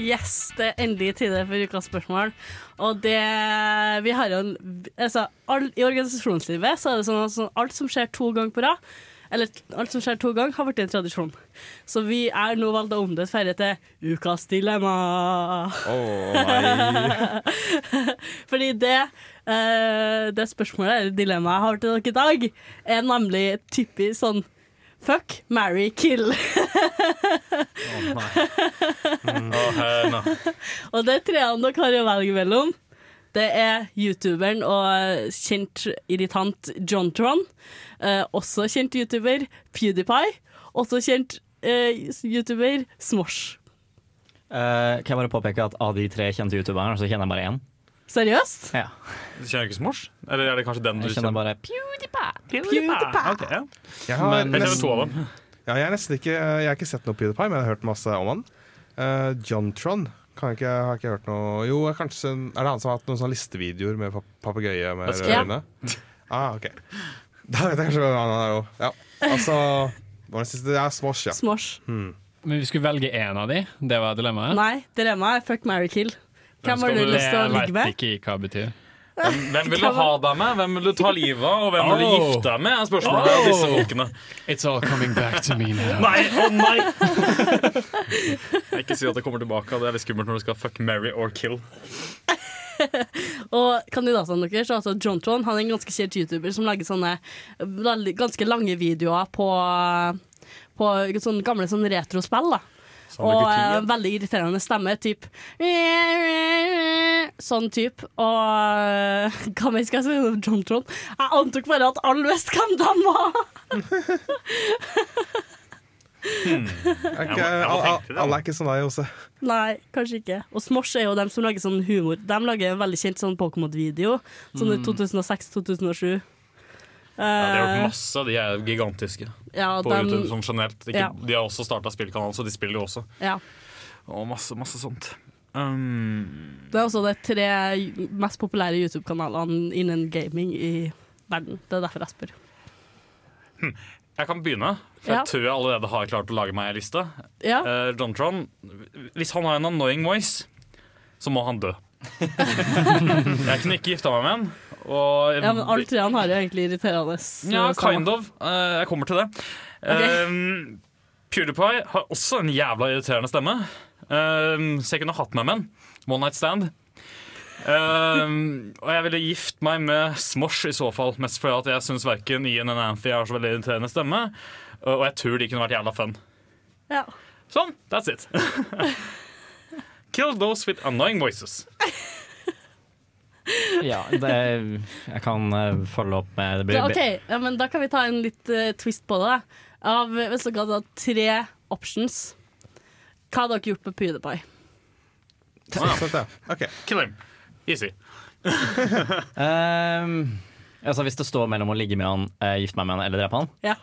Yes, det er endelig tider for ukas spørsmål. Og det Vi har jo en Altså, all, i organisasjonslivet så er det sånn at sånn, alt som skjer to ganger på rad, eller alt som skjer to ganger, har blitt en tradisjon. Så vi er nå valgt å omdøpe ferie til Ukas dilemma. Oh. Fordi det uh, Det spørsmålet, eller dilemmaet jeg har til dere i dag, er nemlig typisk sånn Fuck, marry, kill. Å nei. Nei. Og det er treene dere har å velge mellom. Det er youtuberen og kjent irritant Jontron. Eh, også kjent youtuber PewDiePie. Også kjent eh, youtuber Smosh. Eh, kan jeg bare påpeke at av de tre kjente youtuberne, så kjenner jeg bare én. Seriøst? Ja. Du kjenner ikke Smosh? Eller er det kanskje den du Jeg kjenner bare PewDiePie. Ok, ja. Jeg har, Men- Jeg kjenner nesten, to av dem. ja, jeg, har ikke, jeg har ikke sett noe PewDiePie, men jeg har hørt masse om han. Uh, Jontron kan jeg ikke, har ikke hørt noe Jo, kanskje Er det han som har hatt noen sånne listevideoer med pap papegøye med røde øyne? Ah, okay. Da vet jeg kanskje hvem han er òg. Ja. Altså Hva var det siste? Ja, Smosh, ja. Smosh. Hmm. Men vi skulle velge én av de, det var dilemmaet. Nei, dilemmaet er fuck, marry, kill. Hvem har du lyst til å ligge med? Jeg vet ikke hva det betyr. Hvem, hvem vil du ha deg med? Hvem vil du ta livet av? Og hvem vil du Oh. gifte deg med? er spørsmålet av disse folkene. It's all coming back to me now. Nei, å nei! Jeg ikke si at det kommer tilbake. Det er litt skummelt når du skal fuck, marry or kill. Og kandidatene deres, altså Jontron, han er en ganske kjent youtuber som lager sånne ganske lange videoer på, på sånne gamle sånne retrospill. da. Og eh, veldig irriterende stemme, typ Sånn type. Og eh, hva mer skal jeg si om Jontron? Jeg antok bare at alle visste hvem de var! hmm. okay, Jeg jeg må alle, det, er ikke som deg, Jose. Nei, kanskje ikke. Og Smosh er jo dem som lager sånn humor. De lager en veldig kjent sånn Pokémon-video. Sånn i 2006-2007. Ja, de har gjort masse. De er gigantiske ja, på den, YouTube som generelt. Ikke, Ja. De har også starta spillkanal, så de spiller jo også. ja. Og masse, masse sånt. Um, Det er også de tre mest populære YouTube-kanalene innen gaming i verden. Det er derfor jeg spør. jeg kan begynne, for jeg tror jeg allerede har klart å lage meg en liste. Ja, Uh, Jontron, hvis han har en annoying voice, så må han dø. jeg kunne ikke gifta meg med han, Og Ja, men alt det han har jo egentlig irriterende Ja, kind of. Eh, jeg kommer til det. Um, PewDiePie har også en jævla irriterende stemme. Um, så jeg kunne hatt med meg en. One night stand. Um, og jeg ville gift meg med Smosh i så fall, mest fordi at jeg syns verken Ian eller Anthy har så veldig irriterende stemme. Og jeg tror de kunne vært jævla fun. Ja. Sånn, that's it. Kill those with annoying voices. Ja, det, jeg kan eh, følge opp med det OK, ja, men da kan vi ta en litt uh, twist på det. da. Av, hvis dere hadde tre options, hva hadde dere gjort med PewDiePie? Kill him. Easy. um, altså Hvis det står mellom å ligge med han, uh, gifte meg med han eller drepe han Ja.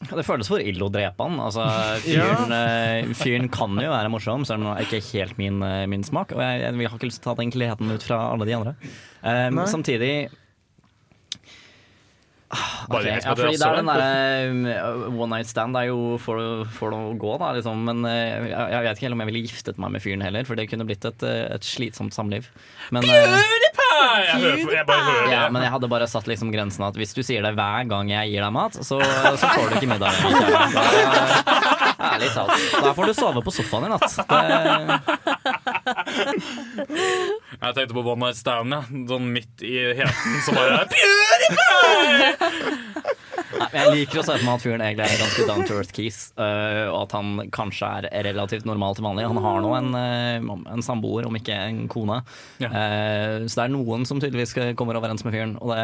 Det føles for ille å drepe han. Altså, fyren, ja. fyren kan jo være morsom, selv om det ikke er helt min, eh, min smak. Og jeg, jeg har ikke lyst til å ta den gleden ut fra alle de andre. Um, samtidig Ah, Bare ok, ja, fordi det er den derre one night stand er jo for, for å gå, da, liksom. Men eh, jeg, jeg vet ikke helt om jeg ville giftet meg med fyren heller, for det kunne blitt et, eh, et slitsomt samliv. Men, eh, Jeg, jeg bare hører det. ja, men jeg hadde bare satt liksom grensen at hvis du sier det hver gang jeg gir deg mat, så, så får du ikke middag. Da- Ærlig talt. Da får du sove på sofaen i natt. Det, Jeg tenkte på One Night Stand, ja. sånn midt i heten så bare! Nei, men jeg liker å se for meg at fyren egentlig er ganske down to earth keys, uh, og at han kanskje er relativt normal til vanlig. Han har nå en, uh, en samboer, om ikke en kone. Eh, så det er noen som tydeligvis kommer overens med fyren. Og det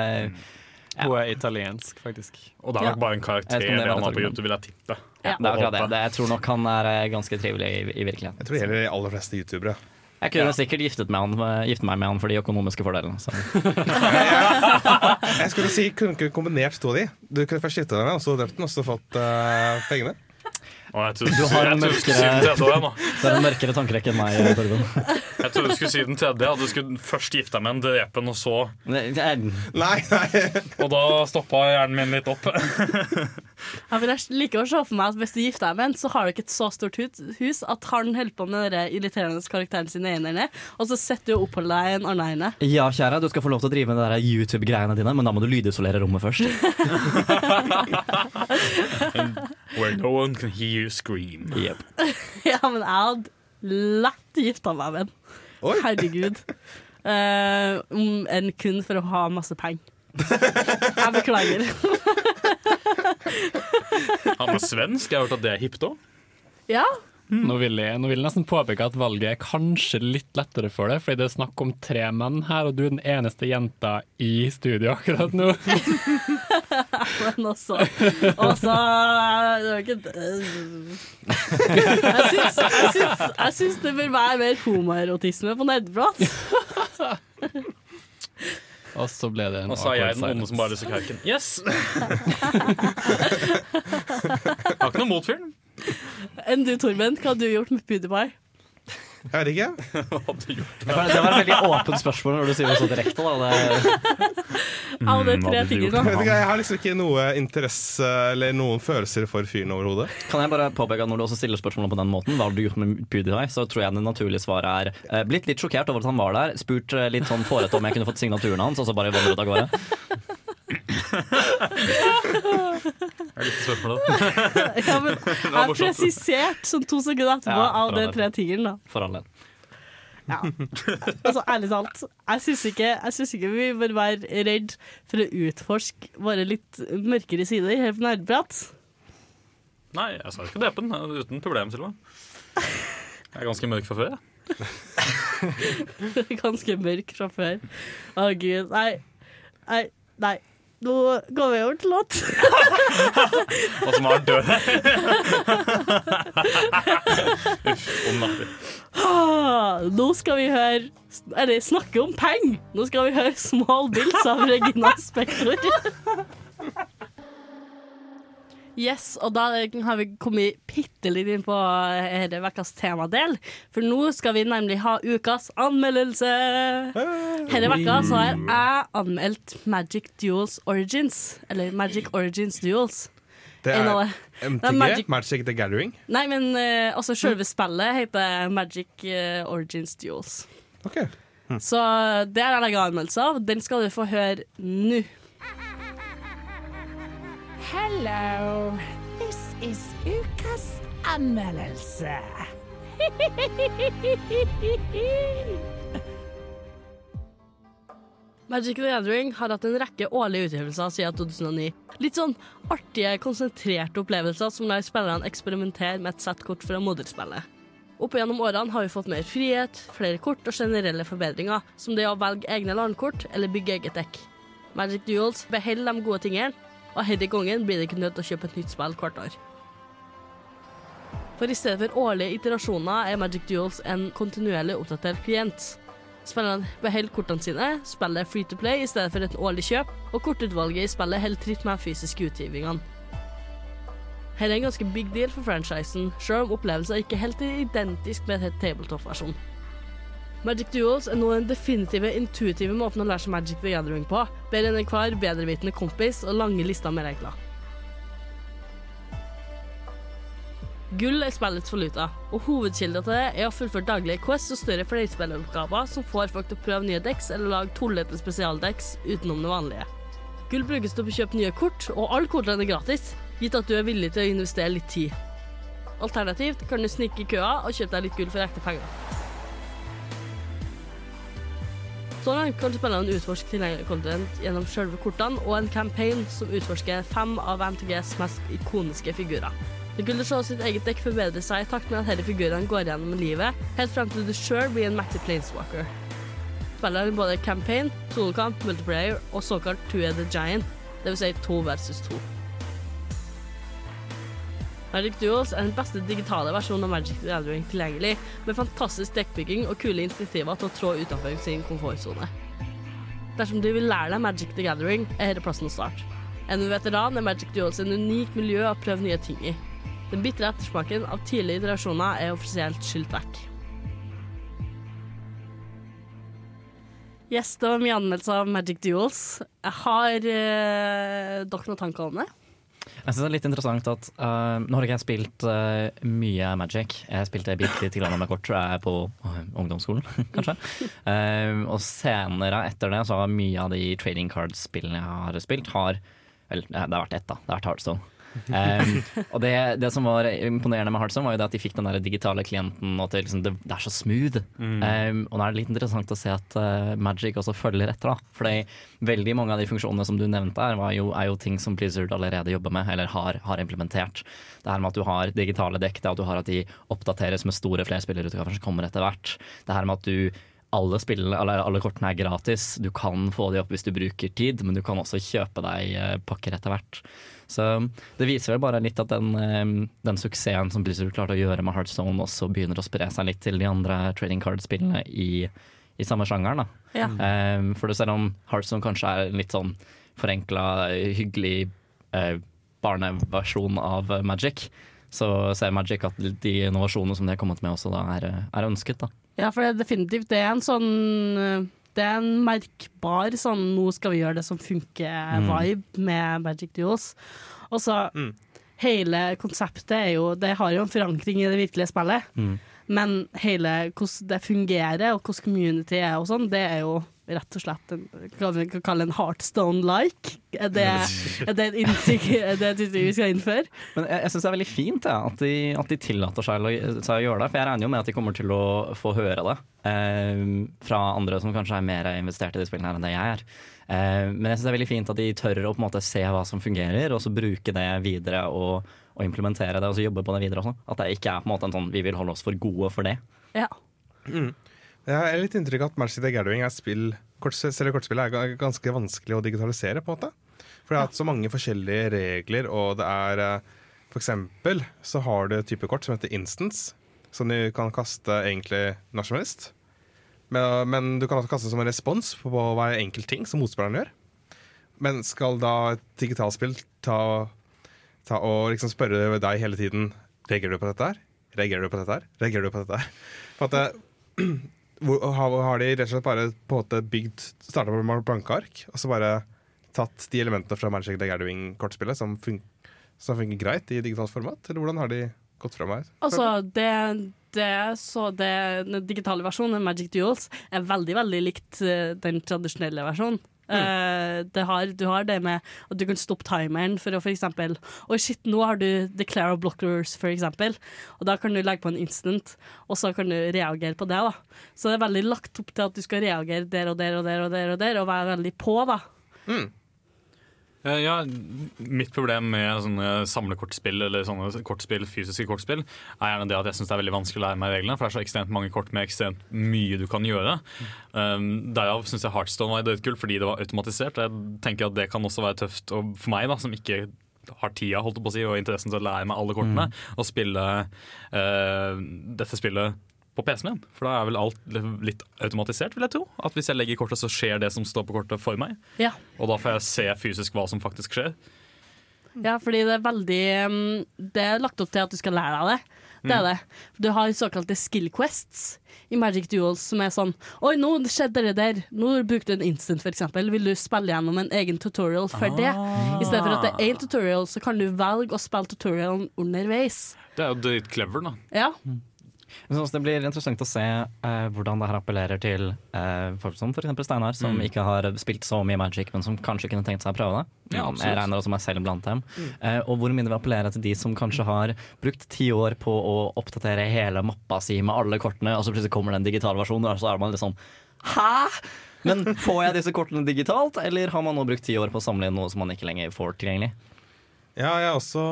Hun er italiensk, faktisk. Og det er nok bare en karakter det det han har på YouTube, vil jeg tippe. Ja, det er akkurat det. det. Jeg tror nok han er eh, ganske trivelig i, i virkeligheten. Jeg tror det gjelder de aller fleste youtubere. Jeg kunne sikkert giftet, med han, giftet meg med han for de økonomiske fordelene. Så. Jeg skulle si, kunne ikke kombinert to av de. Du kunne først gifta deg med, og så drept den, og så fått uh, pengene. Og jeg trodde, Du har en mørkere, det er en mørkere tankerekke enn meg, Torben. Jeg trodde du skulle si den tredje. At du skulle først gifte deg med en, drepe den, og så Nei, nei. Og da stoppa hjernen min litt opp. Ja, for jeg liker å se for meg at Hvis du gifter deg med en, så har du ikke et så stort hus, at han holder på med den irriterende karakteren sin i ene ende, og så setter du og oppholder deg i en annen ene. Ja, kjære, du skal få lov til å drive med de YouTube-greiene dine, men da må du lydisolere rommet først. Where no one can hear you scream. ja, men jeg hadde lett gifta meg med en. Herregud. Eh, om enn kun for å ha masse penger. Jeg beklager. Han er svensk. Jeg har hørt at det er hipt òg. ja. Nå, vil jeg, nå vil jeg nesten påpeke at valget er kanskje litt lettere for deg, fordi det er snakk om tre menn her, og du er den eneste jenta i studio akkurat nå. Men også Også Det var ikke jeg syns det bør være mer homoerotisme på nerdeprat. Og så ble det en Og så er jeg den onde som bare lyser kauken. Yes! Har ikke noe mot fyren. Enn du, Torben, hva hadde du gjort med PewDiePie? Jeg vet ikke. Det var, det var et veldig åpent spørsmål når du sier det så direkte. Da. Det, Av tre tingene. Jeg, ikke, jeg har liksom ikke noe interesse eller noen følelser for fyren overhodet. kan jeg bare påpeke at Når du også stiller spørsmålet på den måten, hva har du gjort med PewDiePie, så tror jeg det naturlige svaret er eh, blitt litt sjokkert over at han var der, spurt eh, litt sånn fårete om jeg kunne fått signaturen hans, og så bare vandret av gårde. Er det ikke spørsmålet? Ja, men Det jeg presiserte sånn to sekunder etterpå Ja, av de tre tingene. da. For all del. Ja. Altså, ærlig talt, jeg syns ikke, synes ikke vi bør være redd for å utforske våre litt mørkere sider her på Nerdprat. Nei, jeg sa ikke drepe den. Uten problem, Silva. Jeg er ganske mørk fra før, jeg. Ganske mørk fra før. Å, gud. Nei. Nei. Nei. Nå går vi over til låt. Og som er død. Uff, om natter. Ah, Nå skal vi høre Eller snakke om penger! Nå skal vi høre 'Small Bills' av Regina Spektor. Yes, og da har vi kommet bitte litt inn på denne ukas temadel. For nå skal vi nemlig ha ukas anmeldelse. Denne uka så har jeg anmeldt Magic Duels Origins. Eller Magic Origins Duels. Det er. MTG, Det er Magic- Magic the Gathering. Nei, men eh, altså selve spillet heter Magic uh, Origins Duels. Ok. Så det har jeg har anmeldelse av. Den skal du få høre nå. Hello, this is ukas anmeldelse. Magic the Gathering har hatt en rekke årlige utgivelser siden 2009. Litt sånn artige, konsentrerte opplevelser som lar spillerne eksperimentere med et sett kort fra moderspillet. Opp gjennom årene har vi fått mer frihet, flere kort og generelle forbedringer, som det å velge egne landkort eller bygge eget dekk. Magic Duels beholder de gode tingene, og denne gangen blir det ikke nødt til å kjøpe et nytt spill hvert år. For i stedet for årlige iterasjoner er Magic Duels en kontinuerlig oppdatert klient. Spillerne beholder kortene sine, spillet er free to play i stedet for et årlig kjøp, og kortutvalget i spillet holder tritt med fysiske utgivningene. Her er en ganske big deal for franchisen, selv om opplevelsen ikke helt identisk med et tabletop-versjon. Magic Duels er nå den definitive, intuitive måten å lære seg Magic the Gathering på. Bedre enn enhver bedrevitende kompis og lange lister med regler. Gull er spillets valuta, og hovedkilden til det er å fullføre daglige Quest og større flerspilleroppgaver som får folk til å prøve nye dekks eller lage tullete spesialdekks utenom det vanlige. Gull brukes til å kjøpe nye kort, og alle kortene er gratis, gitt at du er villig til å investere litt tid. Alternativt kan du snike i køa og kjøpe deg litt gull for ekte penger. Så langt kan spillerne utforske tilgjengelig content gjennom selve kortene og en campaign som utforsker fem av MTGs mest ikoniske figurer. Du kunne se sitt eget dekk forbedre seg i takt med at disse figurene går gjennom livet, helt frem til du sjøl blir en mektig planeswalker. Spillet har både campaign, solokamp, multiplayer og såkalt Two of the Giant, dvs. Si to versus to. Magic Duels er den beste digitale versjonen av Magic the Gathering tilgjengelig, med fantastisk dekkbygging og kule initiativer til å trå utenfor sin komfortsone. Dersom du vil lære deg Magic the Gathering, er dette plassen å starte. Er veteran, er Magic Duels en unik miljø å prøve nye ting i. Den bitre ettersmaken av tidlige iterasjoner er offisielt skylt vekk. Yes, det min anmeldelse av Magic Duels. Jeg har eh, dere noen tanker om det? Jeg synes det er litt interessant at uh, Nå har ikke jeg spilt uh, mye Magic. Jeg spilte bitte grann med kort jeg, på uh, ungdomsskolen, kanskje. Uh, og senere etter det så har mye av de trading card-spillene jeg har spilt, har Vel, det har vært ett, da. Det har vært Heartstone. Um, og det, det som var imponerende med Heartstone, var jo det at de fikk den der digitale klienten, og at det, liksom, det, det er så smooth. Um, og nå er det litt interessant å se at uh, Magic også følger etter. da Fordi veldig mange av de funksjonene som du nevnte her, var jo, er jo ting som Blizzard allerede jobber med, eller har, har implementert. Det her med at du har digitale dekk, det at du har at de oppdateres med store flerspillerutgaver som kommer etter hvert. Det her med at du alle, spillene, alle, alle kortene er gratis. Du kan få de opp hvis du bruker tid, men du kan også kjøpe deg eh, pakker etter hvert. Så det viser vel bare litt at den, eh, den suksessen som Blizzard klarte å gjøre med Heartstone, også begynner å spre seg litt til de andre trading card-spillene i, i samme sjangeren. Ja. Um, for selv om Heartstone kanskje er en litt sånn forenkla, hyggelig uh, barneversjon av Magic, så ser Magic at de innovasjonene som de har kommet med også da er, er ønsket. da. Ja, for det er definitivt det er en sånn Det er en merkbar sånn 'nå skal vi gjøre det som funker'-vibe med Magic Duos. Og så hele konseptet er jo Det har jo en forankring i det virkelige spillet. Mm. Men hele hvordan det fungerer, og hvordan community er og sånn, det er jo rett og slett en, hva vi kan kalle en heartstone-like. Er det, er det et inntrykk er det vi skal innføre? Men jeg, jeg syns det er veldig fint ja, at, de, at de tillater seg, å- seg å gjøre det. For jeg regner jo med at de kommer til å få høre det eh, fra andre som kanskje er mer investert i de spillene her enn det jeg er. Eh, men jeg syns det er veldig fint at de tør å på en måte se hva som fungerer, og så bruke det videre og, og implementere det og så jobbe på det videre også. At det ikke er på en måte en sånn vi vil holde oss for gode for det. Ja. Mm. Jeg har litt inntrykk av at Magic the Gathering er spill kortspill er ganske vanskelig å digitalisere. på en måte For det er så mange forskjellige regler, og det er eh, For eksempel så har du et type kort som heter Instance, som du kan kaste egentlig når som helst. Men, men du kan også kaste som en respons på hver enkelt ting som motspilleren gjør. Men skal da et digitalspill ta, ta og liksom spørre deg hele tiden Reagerer du på dette her? Reagerer du på dette her? Reagerer du på dette her? For at det, har, har de rett og slett bare på en måte bygd Starta med blanke ark, og så bare tatt de elementene fra Magic the Gathering-kortspillet som, fun som fungerer greit i digitalt format? Eller hvordan har de gått fra meg. Altså, det, det, så det, den digitale versjonen, Magic Duels, er veldig, veldig likt eh, den tradisjonelle versjonen. Eh, det har, du har det med at du kan stoppe timeren for å eksempel Oi, shit, nå har du declare blockers, eksempel. Og da kan du legge på en instant, og så kan du reagere på det. da Så det er veldig lagt opp til at du skal reagere der og der og der og der, og der Og være veldig på, da. Eh, Ja, mitt problem med sånne samlekortspill eller sånne kortspill, fysiske kortspill er gjerne det at jeg syns det er veldig vanskelig å lære meg reglene. For det er så ekstremt mange kort med ekstremt mye du kan gjøre. Um, Derav syns jeg Heartstone var dødkult fordi det var automatisert. Jeg tenker at det kan også være tøft for meg, da, som ikke har tida holdt på å si, og interessen til å lære meg alle kortene, å spille uh, dette spillet på PC-en min. For da er vel alt litt automatisert, vil jeg tro. At hvis jeg legger kortet, så skjer det som står på kortet for meg. Ja. Og da får jeg se fysisk hva som faktisk skjer. Ja, fordi det er veldig um, Det er lagt opp til at du skal lære deg det. Det er Mm. det. Du har såkalte skill quests i Magic Duels som er sånn Oi, nå skjedde det der. Nå brukte du en instant, eksempel. Vil du spille gjennom en egen tutorial for det? Ah. I stedet for at det er én tutorial, så kan du velge å spille tutorialen underveis. Det er jo dritt clever, da. Ja. Jeg synes det blir interessant å se eh, hvordan det her appellerer til eh, folk som f.eks. Steinar, som Mm. ikke har spilt så mye Magic, men som kanskje kunne tenkt seg å prøve det. Ja, Mm, jeg regner også meg selv blant dem. Mm. Eh, og hvor mye det vil appellere til de som kanskje har brukt ti år på å oppdatere hele mappa si med alle kortene, og så plutselig kommer det en digital versjon, og så er man litt sånn Hæ?! Men får jeg disse kortene digitalt, eller har man nå brukt ti år på å samle inn noe som man ikke lenger får tilgjengelig? Ja, jeg også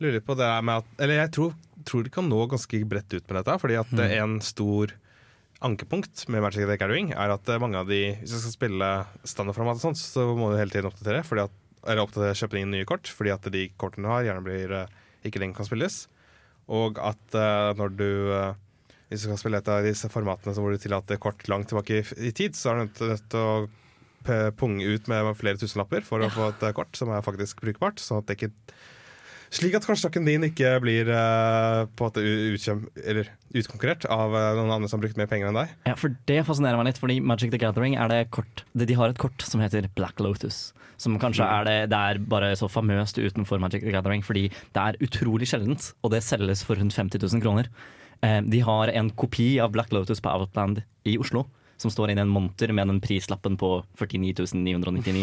lurer på det der med at Eller jeg tror, tror de kan nå ganske bredt ut med dette. Fordi at Mm. en stor ankepunkt med Magic the Gathering er at mange av de Hvis du skal spille standardformat og sånt, så må du hele tiden oppdatere. Fordi at, eller oppdatere, kjøpe inn nye kort, fordi at de kortene du har, gjerne blir eh, ikke lenger kan spilles. Og at uh, når du uh, Hvis du skal spille et av disse formatene hvor du tillater kort langt tilbake i, tid, så er du nødt til å punge ut med flere tusenlapper for å få et eh, kort som er faktisk brukbart. Sånn at det ikke slik at kortstokken din ikke blir uh, på at utkjem, eller utkonkurrert av uh, noen andre som har brukt mer penger enn deg. Ja, for Det fascinerer meg litt, fordi Magic the Gathering er det kort de, de har et kort som heter Black Lotus. Som kanskje er det, det er bare så famøst utenfor Magic the Gathering, fordi det er utrolig sjeldent, og det selges for rundt 50 000 kroner. Eh, de har en kopi av Black Lotus på Outland i Oslo. Som står inni en monter med den prislappen på 49 999.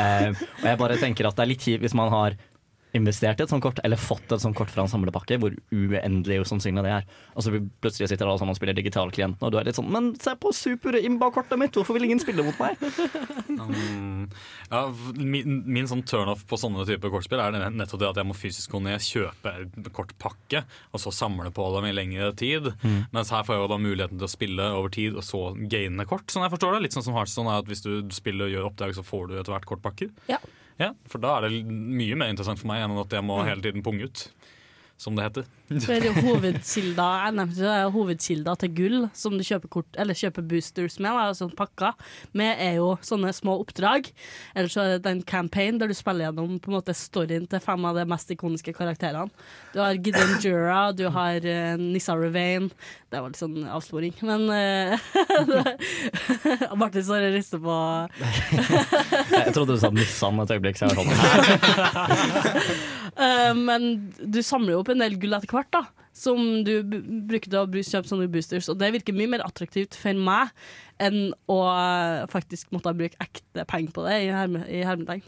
Eh, og jeg bare tenker at det er litt kjipt hvis man har investert i et sånt kort, eller fått et sånt kort fra en samlepakke, hvor uendelig usannsynlig det er. Og så plutselig sitter alle sammen og spiller digitalklienten, og du er litt sånn Men se på super-imba-kortet mitt, hvorfor vil ingen spille mot meg? um, ja, min, min sånn turnoff på sånne typer kortspill er nettopp det at jeg må fysisk gå ned, kjøpe en kortpakke, og så samle på dem i lengre tid. Mm. Mens her får jeg jo da muligheten til å spille over tid, og så gaine kort. Sånn jeg forstår det. Litt sånn som Hearthstone er at hvis du spiller og gjør oppdrag, så får du etter hvert kortpakker. Ja. Ja, For da er det mye mer interessant for meg enn at jeg må hele tiden punge ut, som det heter. Det hovedkilda, nevnte det, hovedkilda til gull, som du kjøper, kort, eller kjøper boosters med, da, altså pakker, med er jo sånne små oppdrag. Eller så er det en campaign der du spiller gjennom på en måte storyen til fem av de mest ikoniske karakterene. Du har Gideon Jura, du har uh, Nissa Ravain Det var litt sånn avsporing, men uh, Martin står og rister på Jeg trodde du sa Nissan et øyeblikk, så jeg var sånn Eh, men du samler jo opp en del gull etter hvert, da. Som du b- bruker til å kjøpe sånne boosters. Og det virker mye mer attraktivt for meg enn å eh, faktisk måtte bruke ekte penger på det, i, herme, i hermetegn.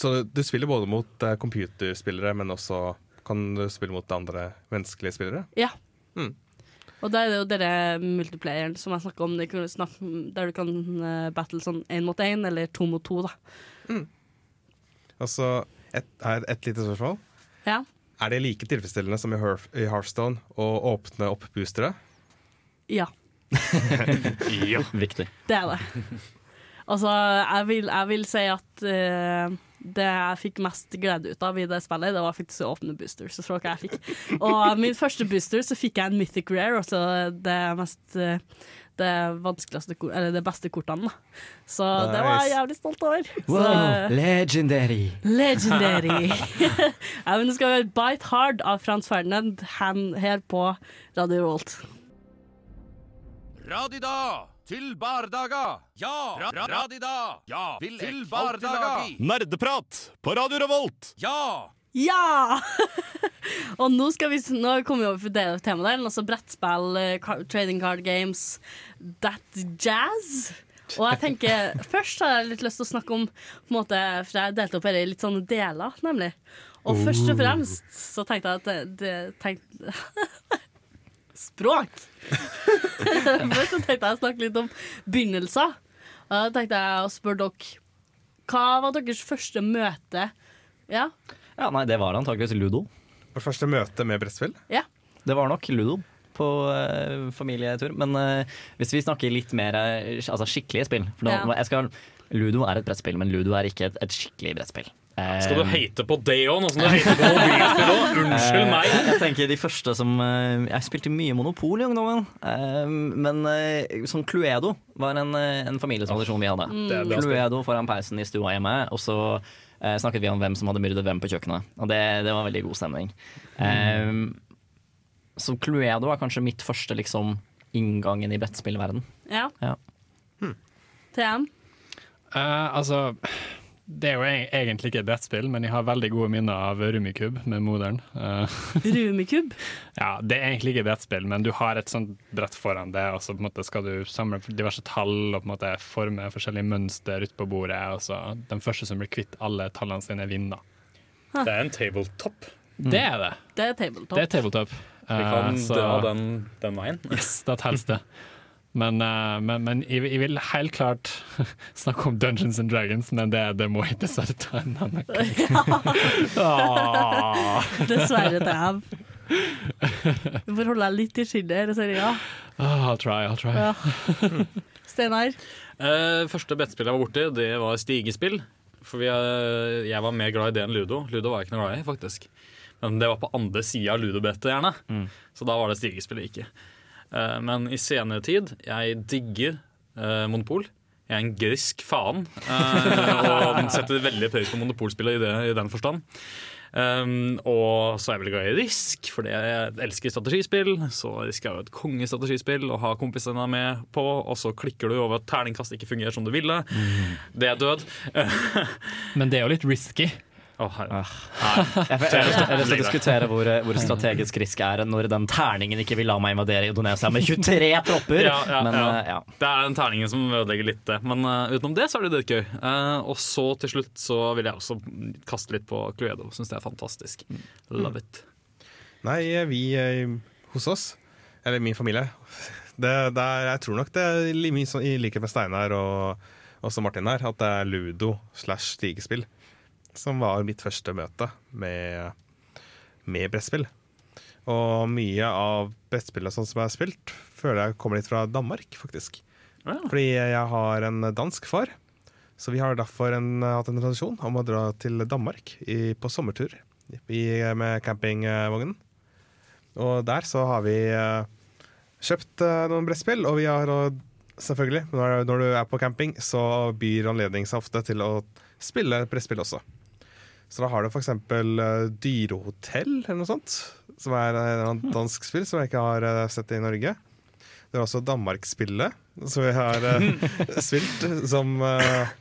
Så du spiller både mot eh, computerspillere, men også kan du spille mot andre menneskelige spillere? Ja. Mm. Og da er det jo denne multiplayeren som jeg snakker om, det kan snakke, der du kan eh, battle sånn én mot én, eller to mot to, da. Og så et, er et lite spørsmål. Ja. Er det like tilfredsstillende som i, Hearth, i Hearthstone å åpne opp boostere? Ja. ja. Viktig. Det er det. Altså, jeg vil, jeg vil si at eh, det jeg fikk mest glede ut av i det spillet, det var faktisk å åpne boosters. Så hva jeg fikk. Og min første booster så fikk jeg en Mythic Rare, altså det mest eh, det vanskeligste Eller det beste kortene. da. Så det var jeg jævlig stolt over. Wow, Så, legendary! Legendary. ja, men du skal høre Bite Hard av Frans Ferdinand her på Radio Rolt. Radida til bardaga. Ja, ra ra radida. Ja, vil til bardaga. Nerdeprat på Radio Revolt! Ja! Ja! Og nå skal vi Nå kommer vi over til det av temadelen, altså brettspill, eh, trading card games, that jazz. Og jeg tenker, Først har jeg litt lyst til å snakke om på en måte, For jeg delte opp dette i litt sånne deler, nemlig. Og først og fremst så tenkte jeg at det, det tenkte, Språk! først så tenkte jeg å snakke litt om begynnelser. Og Da tenkte jeg å spørre dere Hva var deres første møte? Ja, Ja, nei, det var antakeligvis Ludo. Vårt første møte med brettspill. ja. Det var nok Ludo på uh, familietur. Men uh, hvis vi snakker litt mer uh, altså skikkelige spill for nå, Ja. jeg skal, Ludo er et brettspill, men Ludo er ikke et, et skikkelig brettspill. Skal du hate på det òg, nå som du hater på mobilspill òg? Unnskyld eh, meg. Jeg tenker de første som eh, Jeg spilte mye Monopol i ungdommen. eh, men sånn Cluedo var en, en familietradisjon vi hadde. Spill. Cluedo foran peisen i stua hjemme, og så snakket vi om hvem som hadde myrdet hvem på kjøkkenet. Og det, det var veldig god stemning. Eh, så Cluedo er kanskje mitt første liksom inngangen i brettspillverden. ja. Ja. TM. Uh, altså det er jo e- egentlig ikke et brettspill, men jeg har veldig gode minner av Rummikub med moderen. Eh, Rumikub. ja, Det er egentlig ikke et brettspill, men du har et sånt brett foran det, og så på en måte skal du samle diverse tall og på en måte forme forskjellige mønster ute på bordet. Og så den første som blir kvitt alle tallene sine, vinner. Det er en tabletop. Det er det. Det er tabletop. Det er tabletop. Vi kan uh, så- dra den, den veien. Yes, da telles det. Men, eh, men, men jeg, jeg vil helt klart snakke om Dungeons and Dragons, men det, det må jeg dessverre ta en annen gang. Ja. Dessverre, TM. Du får holde deg litt i skinnet Ja. Ah, I'll try, I'll try. Ja. Steinar. Uh, første bettspill jeg var borti, det var stigespill. For vi, uh, jeg var mer glad i det enn ludo. Ludo var jeg ikke noe glad i, faktisk. Men det var på andre sida av ludobrettet, gjerne. Så da var det stigespill jeg gikk i. Eh, men i senere tid, jeg digger eh, Monopol. Jeg er en grisk faen, eh, og setter veldig pris på monopolspillet i, det, i den forstand. Um, og så er jeg veldig glad i Risk, fordi jeg elsker strategispill. Så Risk er jo et kongestrategispill å ha kompisene med på, og så klikker du over at terningkast ikke fungerer som du ville. Det er død. Men det er jo litt risky. Å, ah. Jeg, jeg, jeg, jeg har lyst til å diskutere hvor, hvor strategisk risk er når den terningen ikke vil la meg invadere Indonesia med 23 tropper. Ja, ja, Men ja. eh, ja. Det er den terningen som ødelegger litt det. Men uh, utenom det så er det dritgøy. Uh, og så til slutt så vil jeg også kaste litt på Cluedo. Syns det er fantastisk. Love it. Nei, vi eh, hos oss, eller min familie det, det er, Jeg tror nok det er mye sånn, i likhet med Steinar og også Martin her, at det er ludo slash stigespill som var mitt første møte med, med brettspill. Og mye av brettspillet sånn som jeg har spilt, føler jeg kommer litt fra Danmark, faktisk. Fordi jeg har en dansk far, så vi har derfor en, hatt en tradisjon om å dra til Danmark i, på sommertur i, med campingvognen. Og der så har vi eh, kjøpt eh, noen brettspill, og vi har selvfølgelig, når, når du er på camping, så byr anledning seg ofte til å spille brettspill også. Så da har du f.eks. Uh, Dyrehotell eller noe sånt, som er eh, et dansk spill som jeg ikke har eh, sett i Norge. Det er også Danmarksspillet, som vi har eh, spilt, som eh,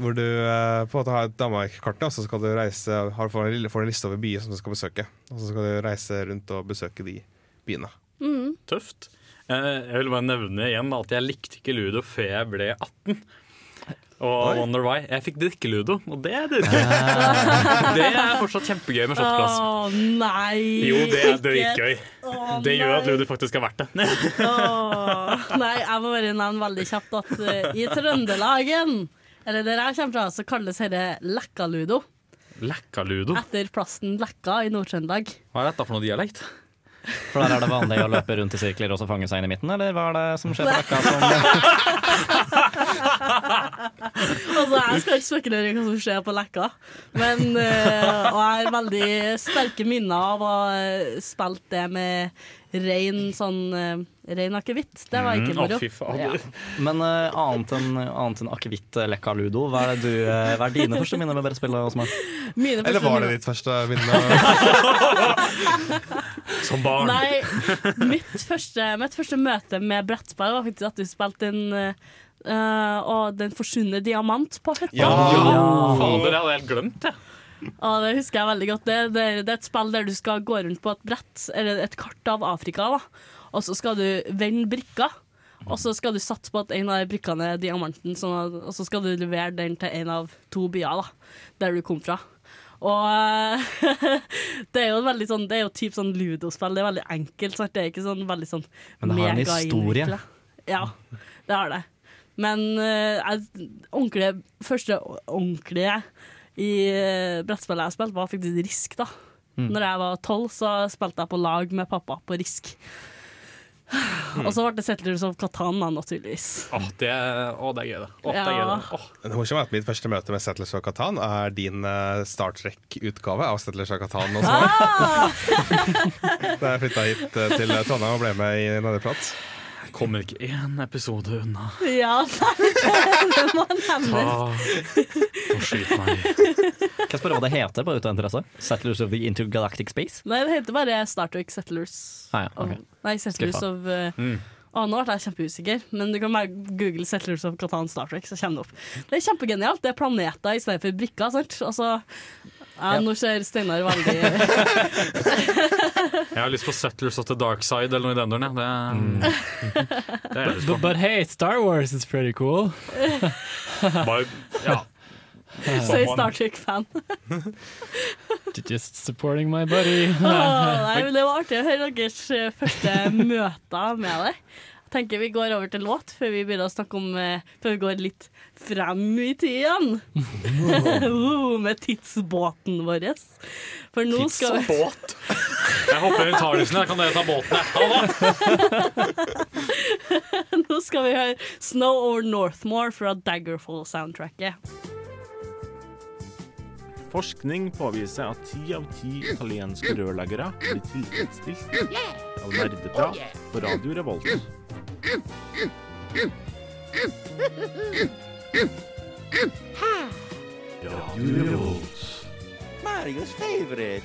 hvor du eh, på en måte har et Danmark-kart, og så skal du reise har, får, en, får en liste over byer som du skal besøke. Og så skal du reise rundt og besøke de byene. Tøft. Eh, jeg vil bare nevne igjen at jeg likte ikke ludo før jeg ble 18. Og Oi. wonder why. Jeg fikk drikke ludo, og det er dritgøy. det er fortsatt kjempegøy med shotglass. Å nei! Jo, det er ikke. dritgøy. Det gjør at ludo faktisk er verdt det. Åh, nei, jeg må bare nevne veldig kjapt at uh, i Trøndelagen, eller der jeg kommer fra, så kalles dette lekkaludo. Lekka-ludo. Etter plassen Lekka i Nord-Trøndelag. Hva er dette for noe dialekt? For der er det vanlig å løpe rundt i sirkler og så fange seg inn i midten, eller hva er det som skjer på Lekka? Som, Altså, jeg skal ikke spekulere i hva som skjer på Leka, men uh, Og jeg har veldig sterke minner av å ha spilt det med rein sånn uh, rein akevitt. Det var ikke Mm, moro. Mm, ja. men uh, annet enn enn akevitt, eh, Lekka Ludo, hva er, du, uh, hva er dine første minner med brettspillet? Mine Eller var det ditt første minne? Som barn. Nei, mitt første, mitt første møte med brettspill var faktisk at du spilte en uh, og Den forsvunne diamant på hytta. Ja, fader, det hadde jeg helt glemt. Jeg. Ja, det husker jeg veldig godt. Det, det, det er et spill der du skal gå rundt på et brett, eller et kart av Afrika, da. og så skal du vende brikker. Og så skal du satse på at en av de brikkene er diamanten, sånn at, og så skal du levere den til en av to byer da, der du kom fra. Og eh, det er jo veldig sånn Det er jo typ sånn ludospill. Det er veldig enkelt. Sant? Det er ikke sånn veldig sånn Men det har en historie. Ja, det har det. Men eh, jeg, ordentlige, første ordentlige i uh, brettspillet jeg spilte, var faktisk Risk. da Mm. Når jeg var tolv, så spilte jeg på lag med pappa på Risk. Og så ble det Settlers of Catan, da, naturligvis. Åh, det, oh, det er gøy, det. Åh, det, er gøy, det. Oh. Det at mitt første møte med Settlers of Catan er din uh, Star Trek-utgave av Settlers of Catan. Også. da jeg flytta hit uh, til Trondheim og ble med i Nederprat. Kommer ikke én episode unna. Ja, det må nevnes. Ta og skyt meg. Kan jeg spørre hva det heter bare ut av interesse? Settlers of the Intergalactic Space? Nei, det heter bare Star Trek Settlers. Ah, ja, okay. of, nei, Settlers Skuffa. of uh, Mm. Å, nå ble jeg kjempeusikker, men du kan bare google Settlers of Catan Star Trek, så kommer det opp. Det er kjempegenialt. Det er planeter i stedet for brikker, sant? Altså, ja, Nå ser Steinar veldig Jeg har lyst på Settlers of the Dark Side eller noe i den duren. Det, det har But, but hey, Star Wars is pretty cool. Bare, ja. Say Star Trek-fan. Just supporting my buddy. oh, nei, men Det var artig å høre deres eh, første møter med det. Tenker Vi går over til låt før vi begynner å snakke om eh, Før vi går litt frem i tiden. uh, med tidsbåten vår. For nå skal vi Tidsbåt? Jeg hopper i Tardisen, jeg. Kan dere ta båten? Nå skal vi høre 'Snow Over Northmore' fra Daggerfall-soundtracket. Forskning påviser at ti av ti italienske rørleggere blir tilfredsstilt av nerdeprat på Radio Revolt. Radio Revolt. Marios favorite.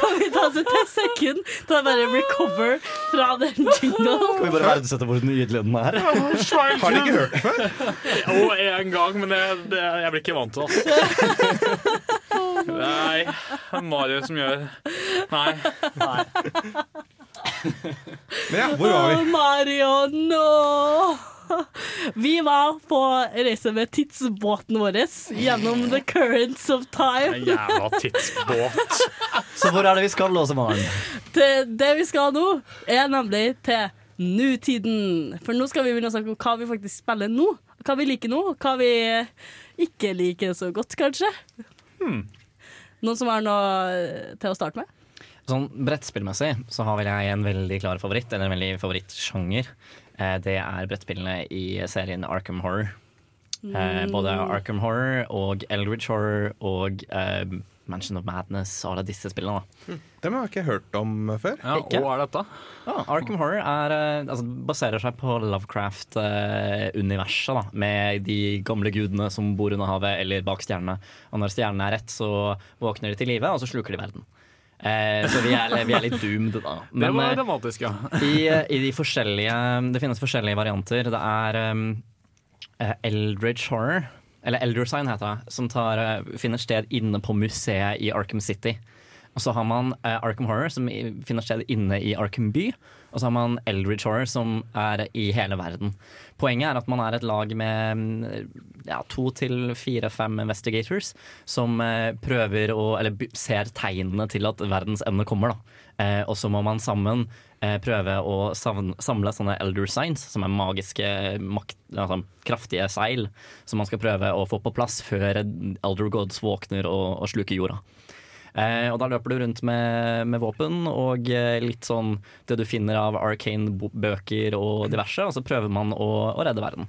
kan vi ta oss et sekund til å bare recover fra den jinglen? Kan vi bare verdsette hvor nydelig den er? Har dere ikke hørt det før? Jo, en gang, men det, det, jeg blir ikke vant til det. Altså. Nei, det er Mario som gjør Nei. Men ja, hvor var vi? Mario, no! Vi var på reise med tidsbåten vår gjennom the currents of time. En Jævla tidsbåt. Så hvor er det vi skal nå, Maren? Det, det vi skal nå, er nemlig til nutiden. For nå skal vi begynne å snakke om hva vi faktisk spiller nå. Hva vi liker nå, hva vi ikke liker så godt, kanskje. Hmm. Noen som har noe til å starte med? Sånn brettspillmessig så har vel jeg en veldig klar favoritt, eller en veldig favorittsjanger. Eh, Det er brettspillene i serien Arkham Horror. Eh, Mm. Både Arkham Horror og Eldridge Horror og eh, Mansion of Madness og alle disse spillene. da. Dem har jeg ikke hørt om før. Ja, Ikke? Hva er dette? Ja, Arkham Horror er, eh, altså, baserer seg på Lovecraft-universet, Eh, med de gamle gudene som bor under havet eller bak stjernene. Og når stjernene er rett, så våkner de til live, og så sluker de verden. Eh, så vi er, vi er litt doomed, da. Det var eh, dramatisk, ja. i, I de forskjellige Det finnes forskjellige varianter. Det er um, eh, Eldridge Horror, eller Eldersign heter det, som tar, eh, finner sted inne på museet i Arkham City. Og så har man uh, Arkham Horror, som finner sted inne i Arkham by. Og så har man Eldridge Horror, som er i hele verden. Poenget er at man er et lag med mm, ja, to til fire-fem investigators som eh, prøver å Eller ser tegnene til at verdens ende kommer, da. Eh, og så må man sammen eh, prøve å samle sånne elder signs, som er magiske, makt, altså, kraftige seil, som man skal prøve å få på plass før elder gods våkner og, og sluker jorda. Eh, og da løper du rundt med, med våpen og eh, litt sånn det du finner av arcane-bøker og diverse, og så prøver man å, å redde verden.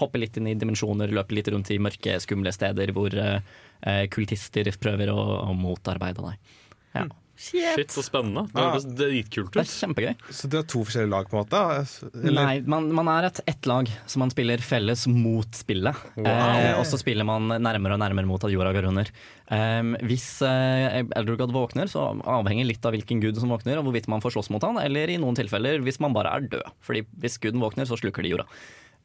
Hoppe litt inn i dimensjoner, løpe litt rundt i mørke, skumle steder hvor eh, kultister prøver å, å motarbeide deg. Ja. Shit, så spennende. Det høres dritkult Det er ut. kjempegøy. Så det er to forskjellige lag, på en måte? Eller? Nei, man, man er et ett lag, som man spiller felles mot spillet. Wow. Eh, og så spiller man nærmere og nærmere mot at jorda går under. Um, hvis eh, Elder våkner, så avhenger litt av hvilken gud som våkner, og hvorvidt man får slåss mot han, eller i noen tilfeller hvis man bare er død. Fordi hvis guden våkner, så sluker de jorda.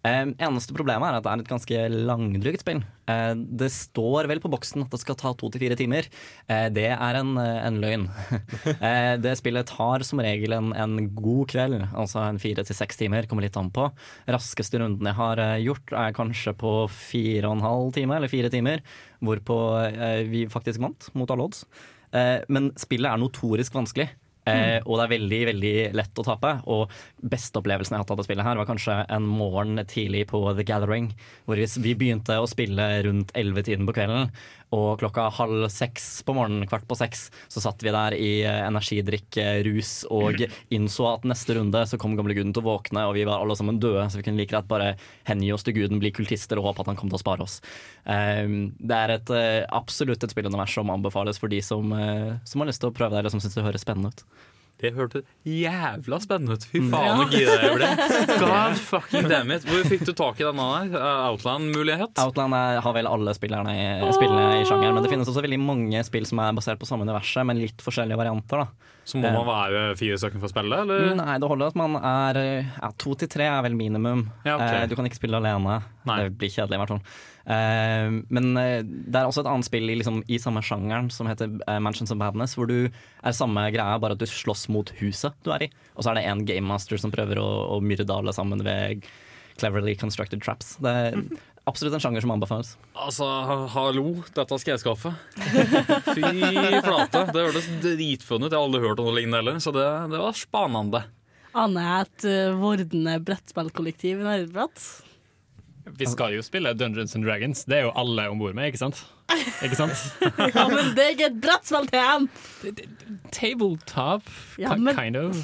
Eh, eneste problemet er at det er et ganske langdrygt spill. Eh, det står vel på boksen at det skal ta to til fire timer. Eh, det er en, eh, en løgn. eh, det spillet tar som regel en, en god kveld, altså en fire til seks timer, kommer litt an på. Raskeste runden jeg har gjort er kanskje på fire og en halv time, eller fire timer, hvorpå vi faktisk vant mot alle odds. Eh, men spillet er notorisk vanskelig. Eh, og det er veldig veldig lett å tape. Og beste opplevelsen jeg har hatt av det spillet, her var kanskje en morgen tidlig på The Gathering. Hvor vi, vi begynte å spille rundt ellevetiden på kvelden. Og klokka halv seks på morgenen, kvart på seks, så satt vi der i eh, energidrikk, eh, rus og innså at neste runde så kom gamle guden til å våkne, og vi var alle sammen døde, så vi kunne like greit bare hengi oss til guden, bli kultister og håpe at han kom til å spare oss. Um, det er et, eh, absolutt et spillunivers som anbefales for de som, som har lyst til å prøve det, eller som syns det høres spennende ut. Det hørtes jævla spennende ut. Fy Mm. faen, Ja. så gira jeg ble. God fucking damn it. Hvor fikk du tak i denne? Eh, Outland-mulighet? Outland er, har vel alle spillerne i, spillene i sjangeren, men det finnes også veldig mange spill som er basert på samme universet, men litt forskjellige varianter. da. Så må man være fire stykker for å spille, eller? Nei, det holder at man er ja, to til tre er vel minimum. Ja, ok. eh, du kan ikke spille alene. Det blir kjedelig, i hvert fall. Eh, men eh, det er også et annet spill i, liksom, i samme sjangeren som heter eh, Mansions of Badness, hvor du er samme greia, bare at du slåss mot huset du er i. Og så er det en gamemaster som prøver å, å myrde alle sammen ved cleverly constructed traps. Det er absolutt en sjanger som anbefales. Altså, hallo, dette skal jeg skaffe. Fy flate. Det hørtes dritfun ut. Jeg har aldri hørt om noe lignende heller, så det, det var spanende. Aner jeg et uh, vordende brettspillkollektiv i Nerdeprat? Vi skal jo spille Dungeons and Dragons. Det er jo alle om bord med, ikke sant? Ikke sant? ja, men det er ikke et brettspill til dem! Tabletop, Ja, men- kind of.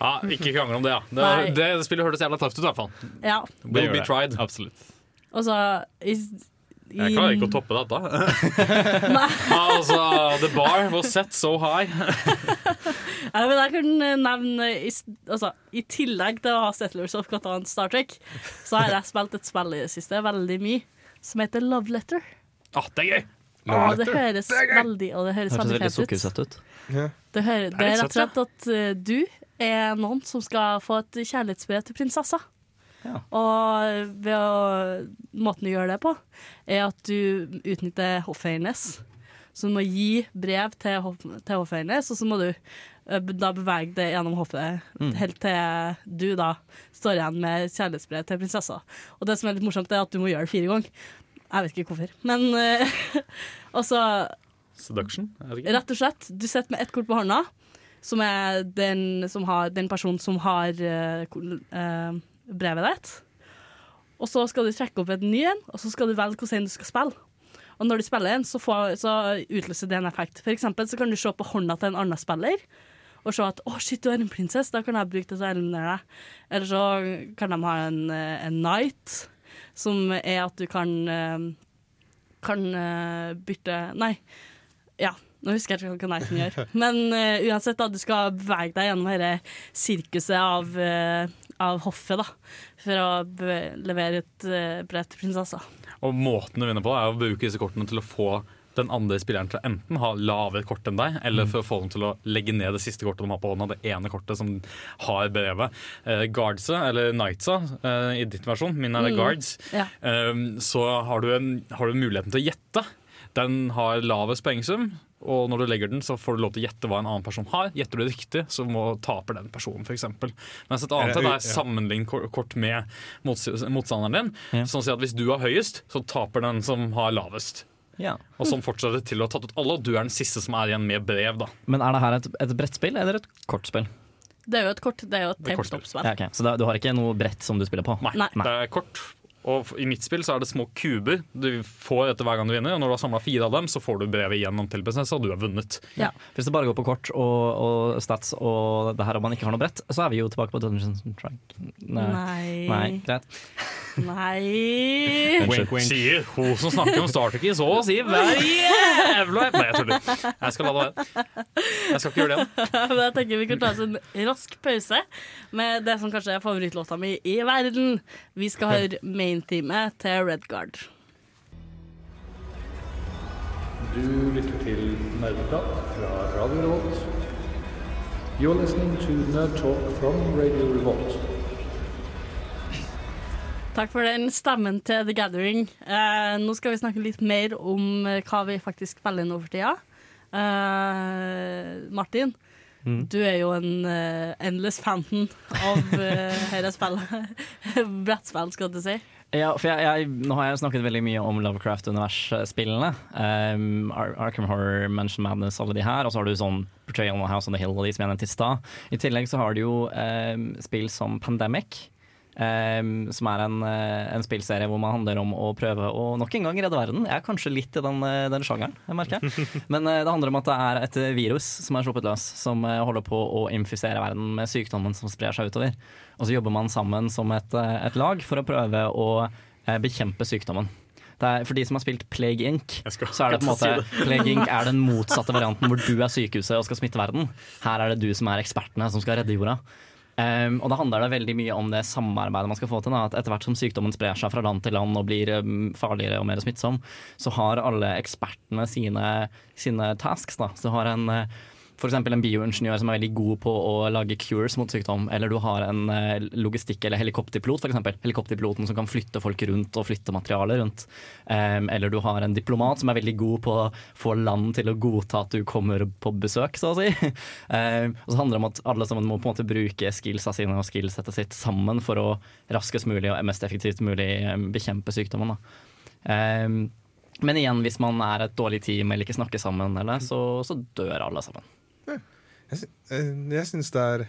Ja, Ikke krangle om det, ja. Det, det spillet hørtes jævla tøft ut, i hvert fall. Ja. Will be tried. Absolutt. Og så Jeg klarer ikke å toppe dette. Altså, the bar was set so high. Ja, men jeg kan eh, nevne i, altså, I tillegg til å ha Settlers of Catan Star Trek, så har jeg spilt et spill i det siste veldig mye, som heter Love Letter. Ah, det er gøy! Og det høres veldig Og det høres Hørtes veldig veldig fett ut. sukkersøtt ut. Det, hører, det er rett og slett at uh, du er noen som skal få et kjærlighetsbrev til prinsessa. Og ved å, måten du gjør det på, er at du utnytter hoffet hennes. Så du må gi brev til, hoff, til hoffet og så må du eh, da bevege det gjennom hoffet Mm. helt til du da står igjen med kjærlighetsbrev til prinsessa. Og det som er litt morsomt, er at du må gjøre det fire ganger. Jeg vet ikke hvorfor. Men eh, Og så Seduction? Er det ikke. Rett og slett. Du sitter med ett kort på hånda, som er den, som har, den personen som har uh, eh, brevet ditt. Og så skal du trekke opp et ny en, og så skal du velge hvordan du skal spille. Og når du spiller en, så, får, så utløser det en effekt. For eksempel så kan du se på hånda til en annen spiller og se at 'å, shit, du er en prinsesse', da kan jeg bruke det til å eliminere deg. Eller så kan de ha en, eh, en knight, som er at du kan eh, kan eh, bytte Nei, ja. Nå husker jeg ikke hva Knighten gjør. Men uh, uansett, da, du skal bevege deg gjennom dette sirkuset av, eh, av hoffet, da. For å be levere et uh, brev til prinsessa. Og måten du vinner på, er å bruke disse kortene til å få den andre spilleren til å enten ha lavere kort enn deg, eller for å få dem til å legge ned det siste kortet de har på hånda, det ene kortet som har brevet. Eh, guardsa, eller knightsa, eh, i ditt versjon, min er det Mm. guards, Ja. eh, så har du, en, har du muligheten til å gjette. Den har lavest poengsum, og når du legger den, så får du lov til å gjette hva en annen person har. Gjetter du riktig, så må taper den personen, f.eks. Mens et annet Er det- ja. sammenlign kort med motstanderen din. Sånn å si at hvis du har høyest, så taper den som har lavest. Ja. Og sånn fortsetter det til å ha tatt ut alle, og du er den siste som er igjen med brev. da Men er det her et, et brettspill eller et kortspill? Det er jo et kort, det er jo et Det tabletop-spill. Ja, okay. Så da, du har ikke noe brett som du spiller på? Nei, det er kort. Og i mitt spill så er det små kuber du får etter hver gang du vinner. Og når du har samla fire av dem, så får du brevet igjennom til prinsessa, og du har vunnet. Hvis det bare går på kort og, og stats og det her om man ikke har noe brett, så er vi jo tilbake på Dungeons and Dragons. Nei. Nei, greit. Nei. Wink, wink. Sier hun som snakker om Star Trek i så å si hver jævla Nei, jeg tuller. Jeg skal la det være. Jeg skal ikke gjøre det igjen. Men jeg tenker vi kan ta oss en rask pause med det som kanskje er favorittlåta mi i verden. Vi skal høre main-teamet til Redguard. Du lytter til Nerdeprat fra Radio Revolt. You're listening to Nerd Talk from Radio Revolt. Takk for den stemmen til The Gathering. Eh, nå skal vi snakke litt mer om eh, hva vi faktisk spiller nå for tida. Eh, Martin, Mm. du er jo en uh, endless fountain av uh, dette spillet. Brettspill, skal du si. Ja, for jeg, jeg, nå har jeg snakket veldig mye om Lovecraft-universspillene. Um, Ar Arkham Horror, Mansion Madness, alle de her. Og så har du sånn Portrayal the House on the Hill og de som jeg nevnte i stad. I tillegg så har du jo um, spill som Pandemic. Um, som er en, eh, en spillserie hvor man handler om å prøve å nok en gang redde verden. Jeg er kanskje litt i den, eh, den sjangeren, jeg merker jeg. Men uh, det handler om at det er et virus som er sluppet løs, som uh, holder på å infisere verden med sykdommen som sprer seg utover. Og så jobber man sammen som et, et lag for å prøve å uh, bekjempe sykdommen. Det er, for de som har spilt Plague Inc., så er det på en måte si. Plague Inc. er den motsatte varianten hvor du er sykehuset og skal smitte verden. Her er det du som er ekspertene som skal redde jorda. Um, og da handler det veldig mye om det samarbeidet man skal få til. Da. At etter hvert som sykdommen sprer seg fra land til land og blir um, farligere og mer smittsom, så har alle ekspertene sine, sine tasks. Da. Så har en uh, F.eks. en bioingeniør som er veldig god på å lage cures mot sykdom. Eller du har en uh, logistikk- eller helikopterpilot, f.eks. Helikopterpiloten som kan flytte folk rundt og flytte materialer rundt. Um, eller du har en diplomat som er veldig god på å få land til å godta at du kommer på besøk, så å si. Um, og så handler det om at alle sammen må på en måte bruke skillsa sine og skillsettet sitt sammen for å raskest mulig og mest effektivt mulig um, bekjempe sykdommen. Da. Men igjen, hvis man er et dårlig team eller ikke snakker sammen, eller, så, så dør alle sammen. Jeg, eh, syns det er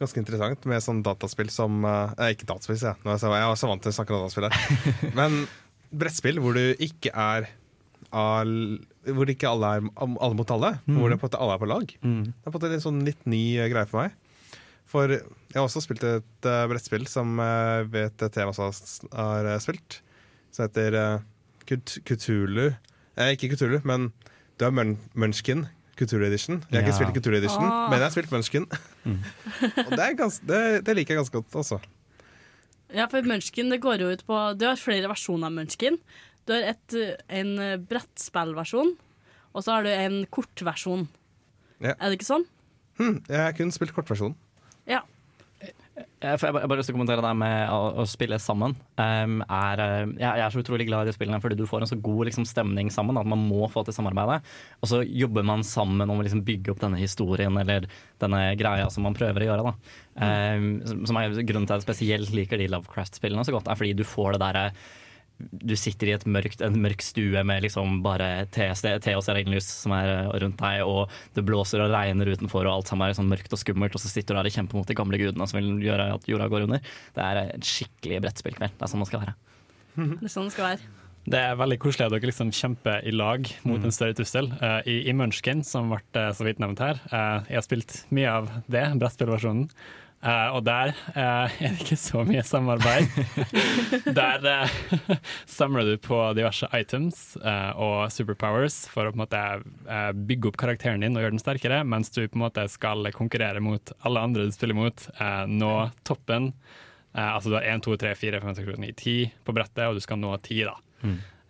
ganske interessant med sånn dataspill som eh, ikke dataspill, sier jeg. Er jeg Jeg er så vant til å snakke om dataspill her. Men brettspill hvor du ikke er all, Hvor ikke alle er alle mot alle. Mm. Hvor det på en måte alle er på lag. Mm. Det er på en måte sånn litt ny eh, greie for meg. For jeg har også spilt et uh, brettspill som uh, vet også har, spilt. Som heter uh, Kut Kutulu. Eh, ikke Kutulu, men du Mun Munchkin. Kultur Edition. Jeg har ikke spilt Couture Edition, Ah. men jeg har spilt Munchkin. Og det, er gans det, det liker jeg ganske godt, altså. Ja, for Munchkin det går jo ut på Du har flere versjoner av Munchkin. Du har et, en eh, brettspillversjon, og så har du en kortversjon. Ja. Er det ikke sånn? Hm, jeg har kun spilt kortversjonen. Ja. Jeg, har jeg, bare- lyst til å kommentere det med å, å spille sammen. Um, er, uh, jeg, jeg er så utrolig glad i de spillene fordi du får en så god liksom, stemning sammen at man må få til samarbeidet. Og så jobber man sammen om å liksom, bygge opp denne historien eller denne greia som man prøver å gjøre. Um, som- som er Grunnen til at jeg spesielt liker de Lovecraft-spillene så godt, er fordi du får det derre du sitter i et mørkt, en mørk stue med liksom bare te, te og stearinlys som er eh, rundt deg, og det blåser og regner utenfor, og alt sammen er liksom mørkt og skummelt, og så sitter du der og kjemper mot de gamle gudene som vil gjøre at jorda går under. Det er en skikkelig brettspillkveld. Det er sånn det skal være. Det er sånn det skal være. Det er veldig koselig at dere liksom kjemper i lag mot en større trussel. Uh, i, I Munchkin, som ble eh, så vidt nevnt her, uh, jeg har spilt mye av det, brettspillversjonen. Eh, og der uh, er det ikke så mye samarbeid. der uh, samler du på diverse items eh, og superpowers for å på en måte eh, bygge opp karakteren din og gjøre den sterkere, mens du på en måte skal konkurrere mot alle andre du spiller mot, eh, nå toppen. Eh, altså du har 1, 2, 3, 4, 5, 6, 7, 9, 10 på brettet, og du skal nå 10, da.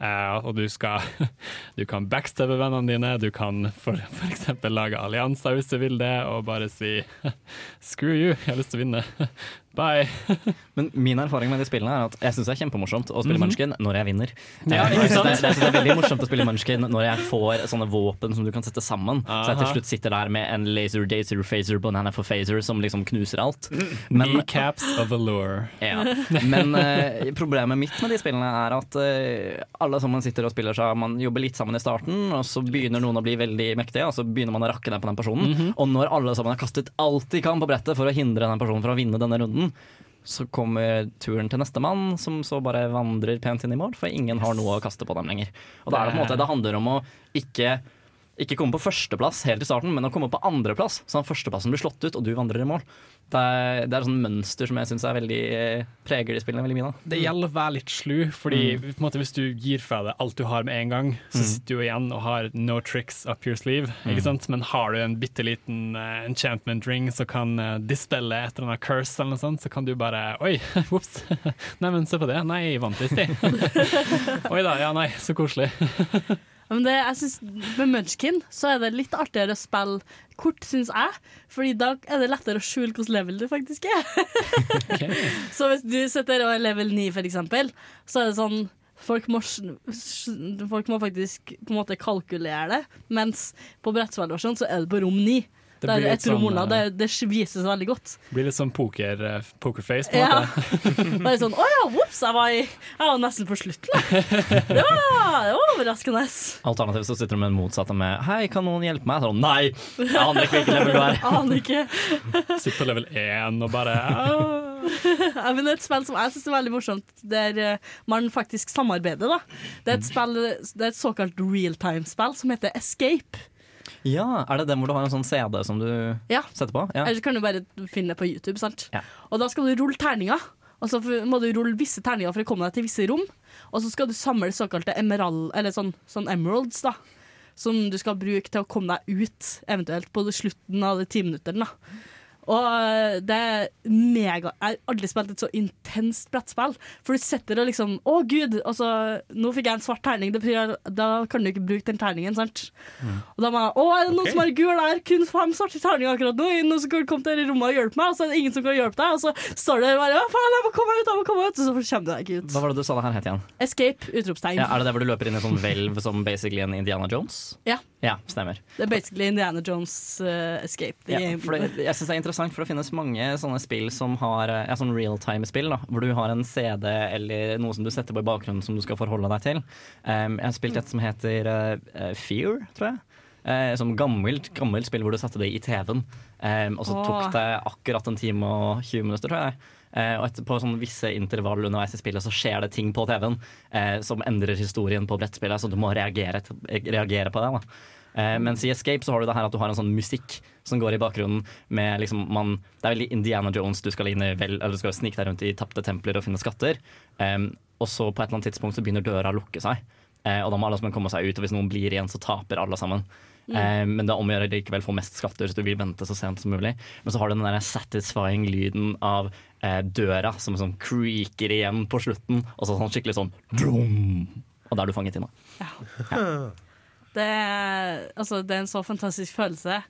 Eh, og du skal Du kan backstabbe vennene dine, du kan f.eks. lage allianser hvis du vil det, og bare si screw you, jeg har lyst til å vinne. Bye. Men min erfaring med de spillene er at jeg syns det er kjempemorsomt å spille Mhm. Munchkin når jeg vinner. Ja, Eh, jeg synes det, jeg synes det er veldig morsomt å spille Munchkin når jeg får sånne våpen som du kan sette sammen. Så jeg til slutt sitter der med en laser, dazer, phaser, banana for phaser som liksom knuser alt. Kneecaps of allure. Ja. Men uh, problemet mitt med de spillene er at uh, alle sammen sitter og spiller seg Man jobber litt sammen i starten, og så begynner noen å bli veldig mektige, og så begynner man å rakke ned på den personen. Mhm. Og når alle sammen har kastet alt de kan på brettet for å hindre den personen fra å vinne denne runden, så kommer turen til nestemann, som så bare vandrer pent inn i mål, for ingen har noe å kaste på dem lenger. Og da er det på en måte, det handler om å ikke ikke komme på førsteplass helt i starten, men å komme på andreplass. Sånn at førsteplassen blir slått ut, og du vandrer i mål. Det er, det er et sånt mønster som jeg syns preger de spillene veldig mye. Da. Det gjelder å være litt slu, fordi Mm. på en måte, hvis du gir fra deg alt du har med en gang, så Mm. sitter du igjen og har no tricks up your sleeve. Mm. Ikke sant? Men har du en bitte liten uh, enchantment ring som kan uh, dispelle et eller annet curse, eller noe sånt, så kan du bare Oi, ops! Nei, men se på det. Nei, jeg vant i sted. Oi da, ja nei, så koselig. Men det, jeg synes, med Munchkin så er det litt artigere å spille kort, syns jeg. Fordi da er det lettere å skjule hvilket level du faktisk er. så hvis du sitter og er level 9, for eksempel, så er det sånn Folk må, folk må faktisk på en måte kalkulere det, mens på brettspillversjonen så er det på rom 9. Det der blir er litt sånn, unna. Det, eh, det vises veldig godt. Blir litt sånn poker, eh, pokerface, på en Ja. måte. Bare sånn Å ja, ops, jeg, var jeg var nesten på slutten. Det var, det var overraskende. Alternativt så sitter du med den motsatte med 'hei, kan noen hjelpe meg?' Sånn nei! Jeg aner ikke hvilken level du er. Aner ikke. Sitter på level 1 og bare. Ja, men det er et spill som jeg syns er veldig morsomt, der eh, man faktisk samarbeider. da Det er et, spill, det er et såkalt realtime-spill som heter Escape. Ja, Er det den hvor du har en sånn CD som du Ja. setter på? Ja. Eller så kan du bare finne det på YouTube. sant? Ja. Og da skal du rulle terninger. Og så må du rulle visse terninger for å komme deg til visse rom. Og så skal du samle såkalte emerald, eller sånn, sånn emeralds, da. Som du skal bruke til å komme deg ut, eventuelt på slutten av de ti minuttene. da. Og eh, det er mega Jeg har aldri spilt et så intenst brettspill. For du sitter og liksom Å, gud! Altså, nå fikk jeg en svart terning. Det betyr Da kan du ikke bruke den terningen, sant? Og da må jeg Å, er det noen okay. som har gul der? Kun fem svarte terninger akkurat nå. Noen som kan komme til dette rommet og hjelpe meg? Og så er det ingen som kan hjelpe deg. Og så står du bare Å, faen, jeg må komme ut! Jeg må komme ut! Og så kommer du deg ikke ut. Hva var det du sa det her het igjen? Escape! Utropstegn. Ja, er det der hvor du løper inn i en sånn hvelv som basically en Indiana Jones? Ja. Ja, stemmer. Det er basically Indiana Jones uh, Escape. The Ja, det, jeg synes det er interessant, for det finnes mange sånne spill som har eh, ja, sånn realtime-spill, hvor du har en CD eller noe som du setter på i bakgrunnen som du skal forholde deg til. Um, jeg har spilt et som heter eh, Fear, tror jeg. Eh, som gammelt, gammelt spill hvor du satte det i TV-en. Eh, og så tok det akkurat en time og 20 minutter, tror jeg. Eh, og etter, på sånn visse intervall underveis i spillet så skjer det ting på TV-en eh, som endrer historien på brettspillet, så du må reagere, reagere på det. da. Eh, mens i Escape så har du det her at du har en sånn musikk som går i bakgrunnen med liksom man, Det er veldig Indiana Jones, du skal inn i vel, eller du skal snike deg rundt i tapte templer og finne skatter. Eh, og så på et eller annet tidspunkt så begynner døra å lukke seg. Eh, og da må alle sammen komme seg ut, og hvis noen blir igjen, så taper alle sammen. Mm. Eh, men det er om å gjøre likevel få mest skatter, så du vil vente så sent som mulig. Men så har du den der satisfying lyden av eh, døra som sånn creaker igjen på slutten, og så sånn skikkelig sånn drum, Og da er du fanget inn, da. Det altså, det er en så fantastisk følelse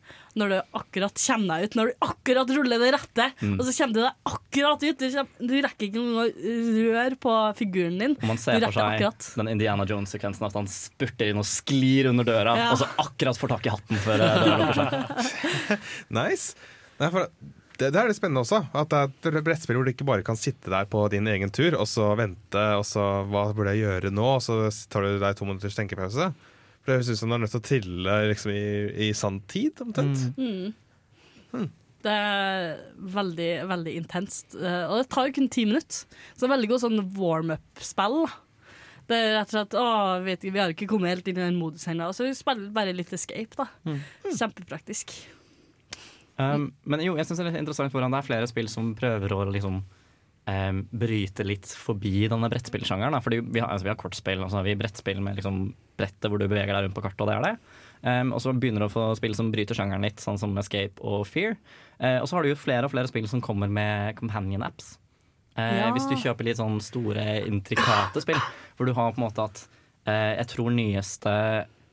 når du akkurat kommer deg ut. Når du akkurat ruller det rette, Mm. og så kommer du deg akkurat ut. Du, kommer, du rekker ikke engang å røre på figuren din. Og man ser for seg akkurat. den Indiana Jones-sekvensen at han spurter inn og sklir under døra, Ja. og så akkurat får tak i hatten før eh, døra lukker seg. Nice. Nei, for det, det er litt spennende også. At det er et brettspill hvor du ikke bare kan sitte der på din egen tur og så vente, og så hva burde jeg gjøre nå? Og så tar du deg to minutters tenkepause. For det høres ut som du er nødt til å trille liksom, i, i sanntid, omtrent. Mm. Det er veldig, veldig intenst. Eh, Og det tar jo kun ti minutter. Så det er veldig godt sånn warm-up-spill. Det er rett og slett Å, vet ikke, vi har ikke kommet helt inn i den modusen ennå. Så vi spiller bare litt Escape, da. Mm. Kjempepraktisk. Um, men jo, jeg syns det er litt interessant hvordan det er flere spill som prøver å liksom um, bryte litt forbi denne brettspillsjangeren. Fordi vi har, altså, vi har kortspill, og så har vi brettspill med liksom brettet hvor du beveger deg rundt på kartet, og det er det. Um, og så begynner du å få spill som bryter sjangeren litt, sånn som Escape og Fear. Uh, og så har du jo flere og flere spill som kommer med companion apps. Uh, Ja. Hvis du kjøper litt sånn store, intrikate spill, hvor du har på en måte at uh, Jeg tror nyeste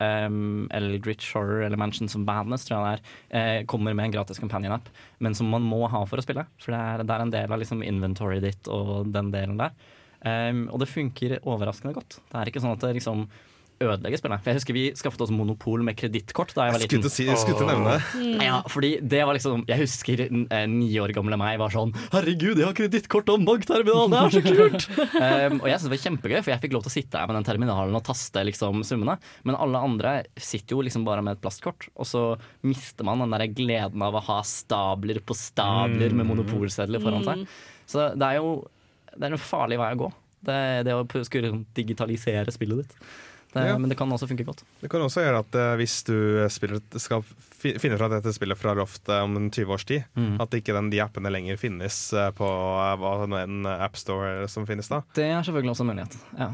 um, Eldritch Horror eller Mansions of Badness tror jeg det er, eh, kommer med en gratis companion-app, men som man må ha for å spille. For det er, det er en del av liksom inventoryet ditt og den delen der. Um, og det funker overraskende godt. Det er ikke sånn at det liksom ødelegger spillet. For jeg husker vi skaffet oss monopol med kredittkort da jeg var liten. skulle si- jeg skulle til å nevne. Mm. Ja, fordi det var liksom Jeg husker eh, ni år gamle meg var sånn Herregud, jeg har kredittkort og bankterminal, det er så kult! um, og jeg synes det var kjempegøy, for jeg fikk lov til å sitte her med den terminalen og taste liksom summene. Men alle andre sitter jo liksom bare med et plastkort, og så mister man den der gleden av å ha stabler på stabler med monopolsedler foran Mm. seg. Så det er jo det er en farlig vei å gå. Det, det å skulle digitalisere spillet ditt. Det, Ja. Men det kan også funke godt. Det kan også gjøre at eh, hvis du spiller, skal fi, finne fra dette spillet fra loftet om en 20 års tid, Mm. at ikke den, de appene lenger finnes eh, på eh, hva nå appstore som finnes da. Det er selvfølgelig også en mulighet. Ja.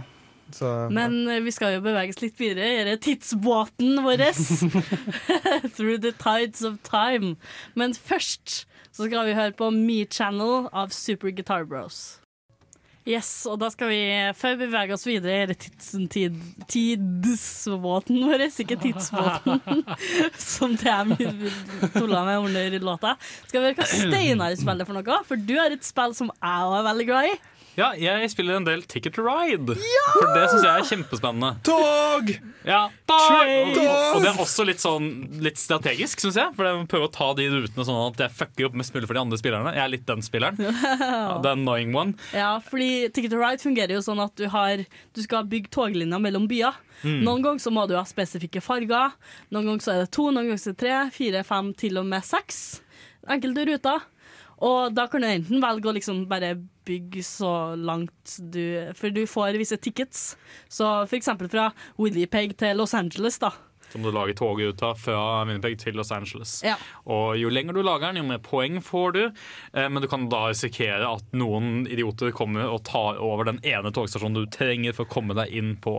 Så, Men eh, vi skal jo beveges litt videre gjøre tidsbåten vår. Through the tides of time. Men først så skal vi høre på Me Channel av Super Guitar Bros. Yes, og da skal vi, før vi beveger oss videre i tid, tidsvåten vår, ikke tidsvåten, som det er tulla med under låta, skal vi høre hva Steinar spiller for noe. For du har et spill som jeg òg er veldig glad i. Ja, jeg spiller en del Ticket to Ride. For det syns jeg er kjempespennende. Tog! Ja, tog! Og, og det er også litt sånn Litt strategisk, syns jeg. For jeg prøver å ta de rutene sånn at jeg fucker opp mest mulig for de andre spillerne. Jeg er litt den spilleren. Ja, The annoying one. Ja, fordi Ticket to Ride fungerer jo sånn at du, har, du skal bygge toglinjer mellom byer. Mm. Noen ganger så må du ha spesifikke farger. Noen ganger så er det to, noen ganger så er det tre, fire, fem, til og med seks enkelte ruter. Og da kan du enten velge å liksom bare bygge så langt du For du får visse tickets. Så eksempel fra Winnipeg til Los Angeles, da. Som du lager toget ut av fra Winnipeg til Los Angeles. Ja. Og Jo lenger du lager den, jo mer poeng får du. Eh, men du kan da risikere at noen idioter kommer og tar over den ene togstasjonen du trenger for å komme deg inn på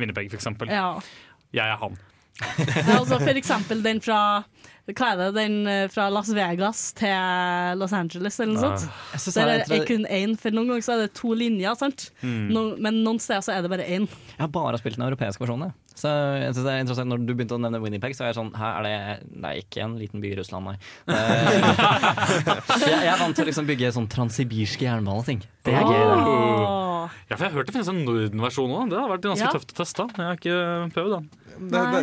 Winnipeg, f.eks. Ja. Jeg er han. Ja, altså for eksempel den fra hva er det, den eh, fra Las Vegas til Los Angeles, eller noe Ja. sånt. Jeg Der er det kun én, for noen ganger så er det to linjer, sant? Mm. No, men noen steder så er det bare én. Jeg har bare spilt den europeiske versjonen. jeg. Så jeg synes det er interessant Når du begynte å nevne Winnipeg, så er jeg sånn Her er det Det er ikke en liten by i Russland, nei. Jeg, jeg er vant til å liksom bygge sånn transsibirske jernbaneting. Det er gøy. det. Ja, for Jeg har hørt det finnes en Norden-versjon òg. Det har vært ganske Ja. tøft å teste. Jeg har ikke prøvd den. Det, det,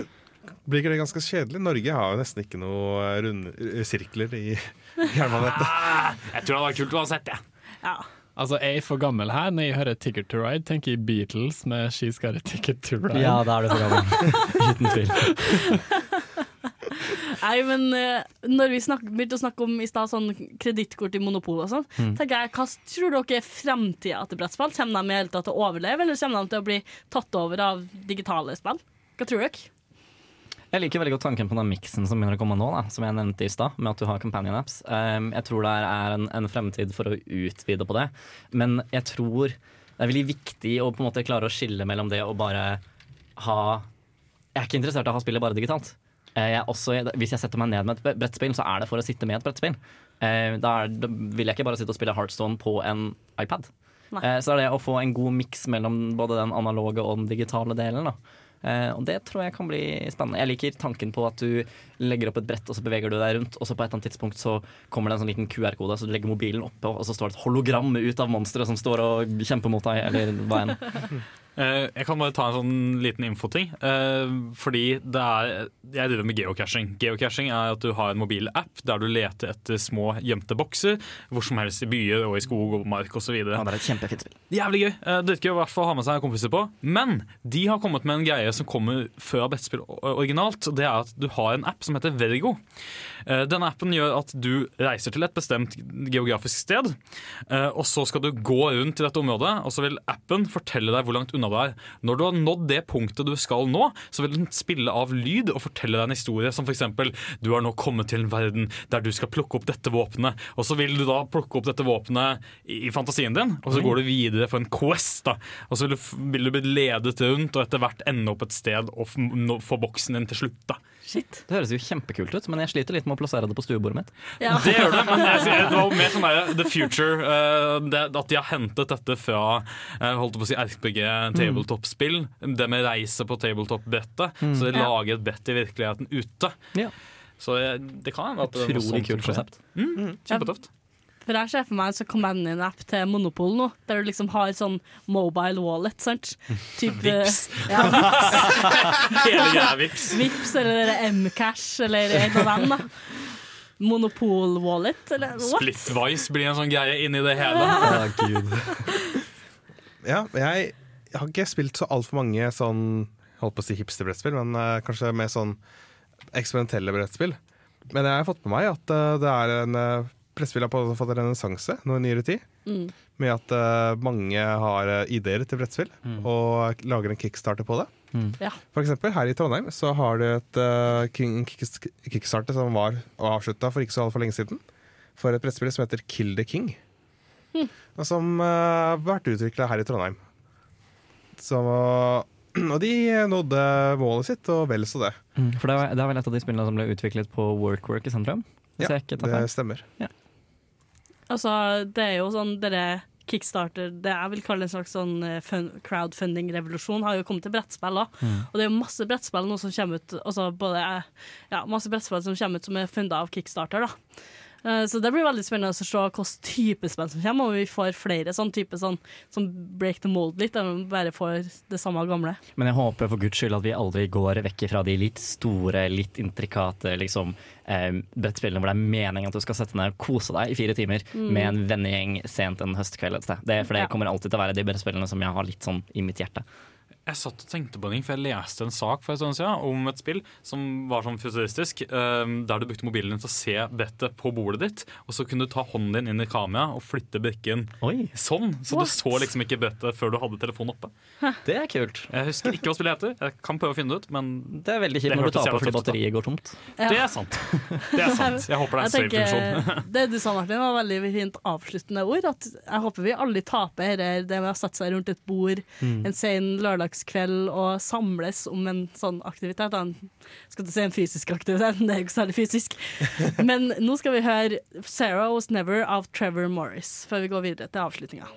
blir ikke det ganske kjedelig? Norge har jo nesten ikke noen rund, sirkler i jernbanenettet. Jeg tror det hadde vært kult uansett, jeg. Ja. Altså, Jeg er for gammel her. Når jeg hører 'Ticket to Ride', tenker jeg Beatles med 'She's Got a Ticket to Ride'. Ja, da er du for gammel. Uten tvil. Nei, men eh, når vi snak, begynte å snakke om i stad sånn kredittkort i monopol og sånn, Mm. tenker jeg, hva tror dere er framtida til brettspill? Kommer de i hele tatt til å overleve, eller kommer de til å bli tatt over av digitale spill? Hva tror dere? Jeg liker veldig godt tanken på den miksen som begynner å komme nå, da, som jeg nevnte i stad, med at du har companion apps. Um, jeg tror det er en, en fremtid for å utvide på det, men jeg tror det er veldig viktig å på en måte klare å skille mellom det og bare ha Jeg er ikke interessert i å ha spillet bare digitalt. Eh, Jeg også, hvis jeg setter meg ned med et brettspill, så er det for å sitte med et brettspill. Eh, Da, er, da vil jeg ikke bare sitte og spille Heartstone på en iPad. Nei. Så det er det å få en god miks mellom både den analoge og den digitale delen. Da. Eh, og det tror jeg kan bli spennende. Jeg liker tanken på at du legger opp et brett, og så beveger du deg rundt, og så på et eller annet tidspunkt så kommer det en sånn liten QR-kode, så du legger mobilen oppå, og så står det et hologram ut av monsteret som står og kjemper mot deg, eller hva enn. Eh, Jeg kan bare ta en sånn liten infoting. Eh, fordi det er Jeg driver med geocaching. Geocaching er at du har en mobilapp der du leter etter små gjemte bokser hvor som helst i byer og i skog og mark osv. Ja, det er et kjempefint spill. Jævlig gøy. Eh, Dritgøy i hvert fall å ha med seg kompiser på. Men de har kommet med en greie som kommer før brettspill originalt. Det er at du har en app som heter Vergo. Eh, Denne appen gjør at du reiser til et bestemt geografisk sted. eh, Og så skal du gå rundt i dette området, og så vil appen fortelle deg hvor langt unna du er. Når du har nådd det punktet du skal nå, så vil den spille av lyd og fortelle deg en historie som f.eks.: Du har nå kommet til en verden der du skal plukke opp dette våpenet. Og så vil du da plukke opp dette våpenet i i fantasien din, og så går du videre for en quest. da Og så vil du, vil du bli ledet rundt og etter hvert ende opp et sted og få boksen din til slutt. da Det høres jo kjempekult ut, men jeg sliter litt med å plassere det på stuebordet mitt. Det gjør det, men jeg, det var mer sånn der The Future. Uh, det, at de har hentet dette fra uh, holdt på å si RPG tabletop-spill. Det med reise på tabletop-brettet. Mm. Så de lager et brett i virkeligheten ute. Ja. Så jeg, det kan hende at det er noe Utrolig kult konsept. Mm, kjempetøft. For jeg ser for meg en companion-app til Monopol nå, der du liksom har sånn mobile wallet, sant? Typ, vips. Ja, vips. Hele greia vips. Vipps eller Mcash eller en av dem, da. Monopol wallet, eller what? Splitwise blir en sånn greie inni det hele. Ja, jeg, jeg har ikke spilt så altfor mange sånn holdt på å si hipsterbrettspill, men uh, kanskje mer sånn eksperimentelle brettspill. Men jeg har fått med meg at uh, det er en uh, brettspill har på- fått en renessanse nå i nyere tid. Mm. Med at uh, mange har eh, ideer til brettspill og lager en kickstarter på det. Ja. For eksempel her i Trondheim så har du et uh, kickstarter som var avslutta for ikke så altfor lenge siden. For et brettspill som heter Kill the King. Hm. Og som har har vært utvikla her i Trondheim. Så, og de nådde målet sitt, og vel så det. Mm, For det er, det er vel et av de spillene som ble utviklet på Workwork i sentrum? Ja, det stemmer. stemmer. Altså, det er jo sånn dere kickstarter Det jeg vil kalle en slags sånn eh, crowdfunding-revolusjon, har jo kommet til brettspill. da. Mm. Og det er jo masse brettspill nå som kommer ut altså både, ja, masse brettspill som kommer ut som er funda av kickstarter. da. Eh, Så det blir veldig spennende å se hvilken type spill som kommer, om vi får flere sånn type sånn, som break the mold litt, eller bare får det samme gamle. Men jeg håper for guds skyld at vi aldri går vekk fra de litt store, litt intrikate liksom, eh, brettspillene hvor det er meningen at du skal sette ned og kose deg i fire timer Mm. med en vennegjeng sent en høstkveld et sted. Det, for det Ja. kommer alltid til å være de brettspillene som jeg har litt sånn i mitt hjerte. Jeg satt og tenkte på en ting, for jeg leste en sak for en stund siden om et spill som var sånn futuristisk, eh, der du brukte mobilen din til å se brettet på bordet ditt, og så kunne du ta hånden din inn i kameraet og flytte brikken sånn. Så What? du så liksom ikke brettet før du hadde telefonen oppe. Det er kult. Jeg husker ikke hva spillet heter. Jeg kan prøve å finne det ut, men Det er veldig kjipt når du tar på fordi batteriet går tomt. Ja. Det er sant. Det er sant. Jeg håper det er en save-funksjon. det du sa, Martin, var veldig fint avsluttende ord. At jeg håper vi aldri taper dette, det med å sette seg rundt et bord Mm. en sen middagskveld og samles om en sånn aktivitet. En, skal du si en fysisk aktivitet, men det er jo ikke særlig fysisk. Men nå skal vi høre 'Sarah Was Never' av Trevor Morris, før vi går videre til avslutninga.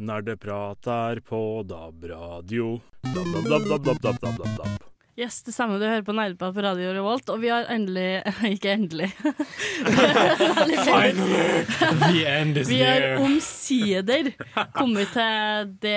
Nerdeprat er på DAB-radio. DAB DAB DAB Yes, det samme Du hører på Neglepod på Radio Revolt, og vi har endelig Ikke endelig. Finally! The end is near. Vi har omsider kommet til det,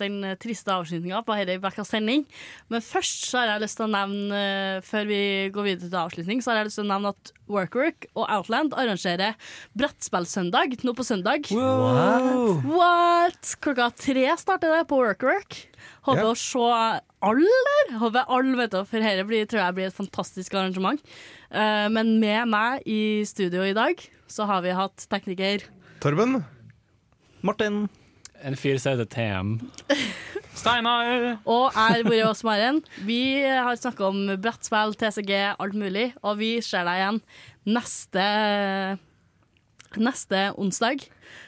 den triste avslutninga på denne ukas sending. Men først så har jeg lyst til å nevne, eh, før vi går videre til avslutning, så har jeg lyst til å nevne at Workwork og Outland arrangerer brettspillsøndag nå på søndag. Wow. What? Klokka tre starter det på Workwork. Håper Ja. å se alle der. Håper alle vet det, for dette blir, tror jeg blir et fantastisk arrangement. Uh, men med meg i studio i dag så har vi hatt tekniker Torben. Martin. En fyr som heter TM. Steinar! Og jeg, Bore Aas Maren. Vi har snakka om brettspill, TCG, alt mulig. Og vi ser deg igjen neste, neste onsdag.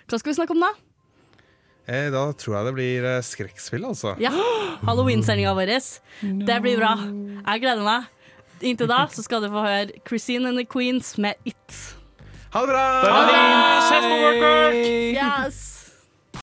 Hva skal vi snakke om da? Eh, da tror jeg det blir eh, skrekkspill, altså. Ja, Halloween-sendinga vår. Det blir bra. Jeg gleder meg. Inntil da så skal du få høre Christine and the Queens med It. Ha det bra! Ha det bra! Yes!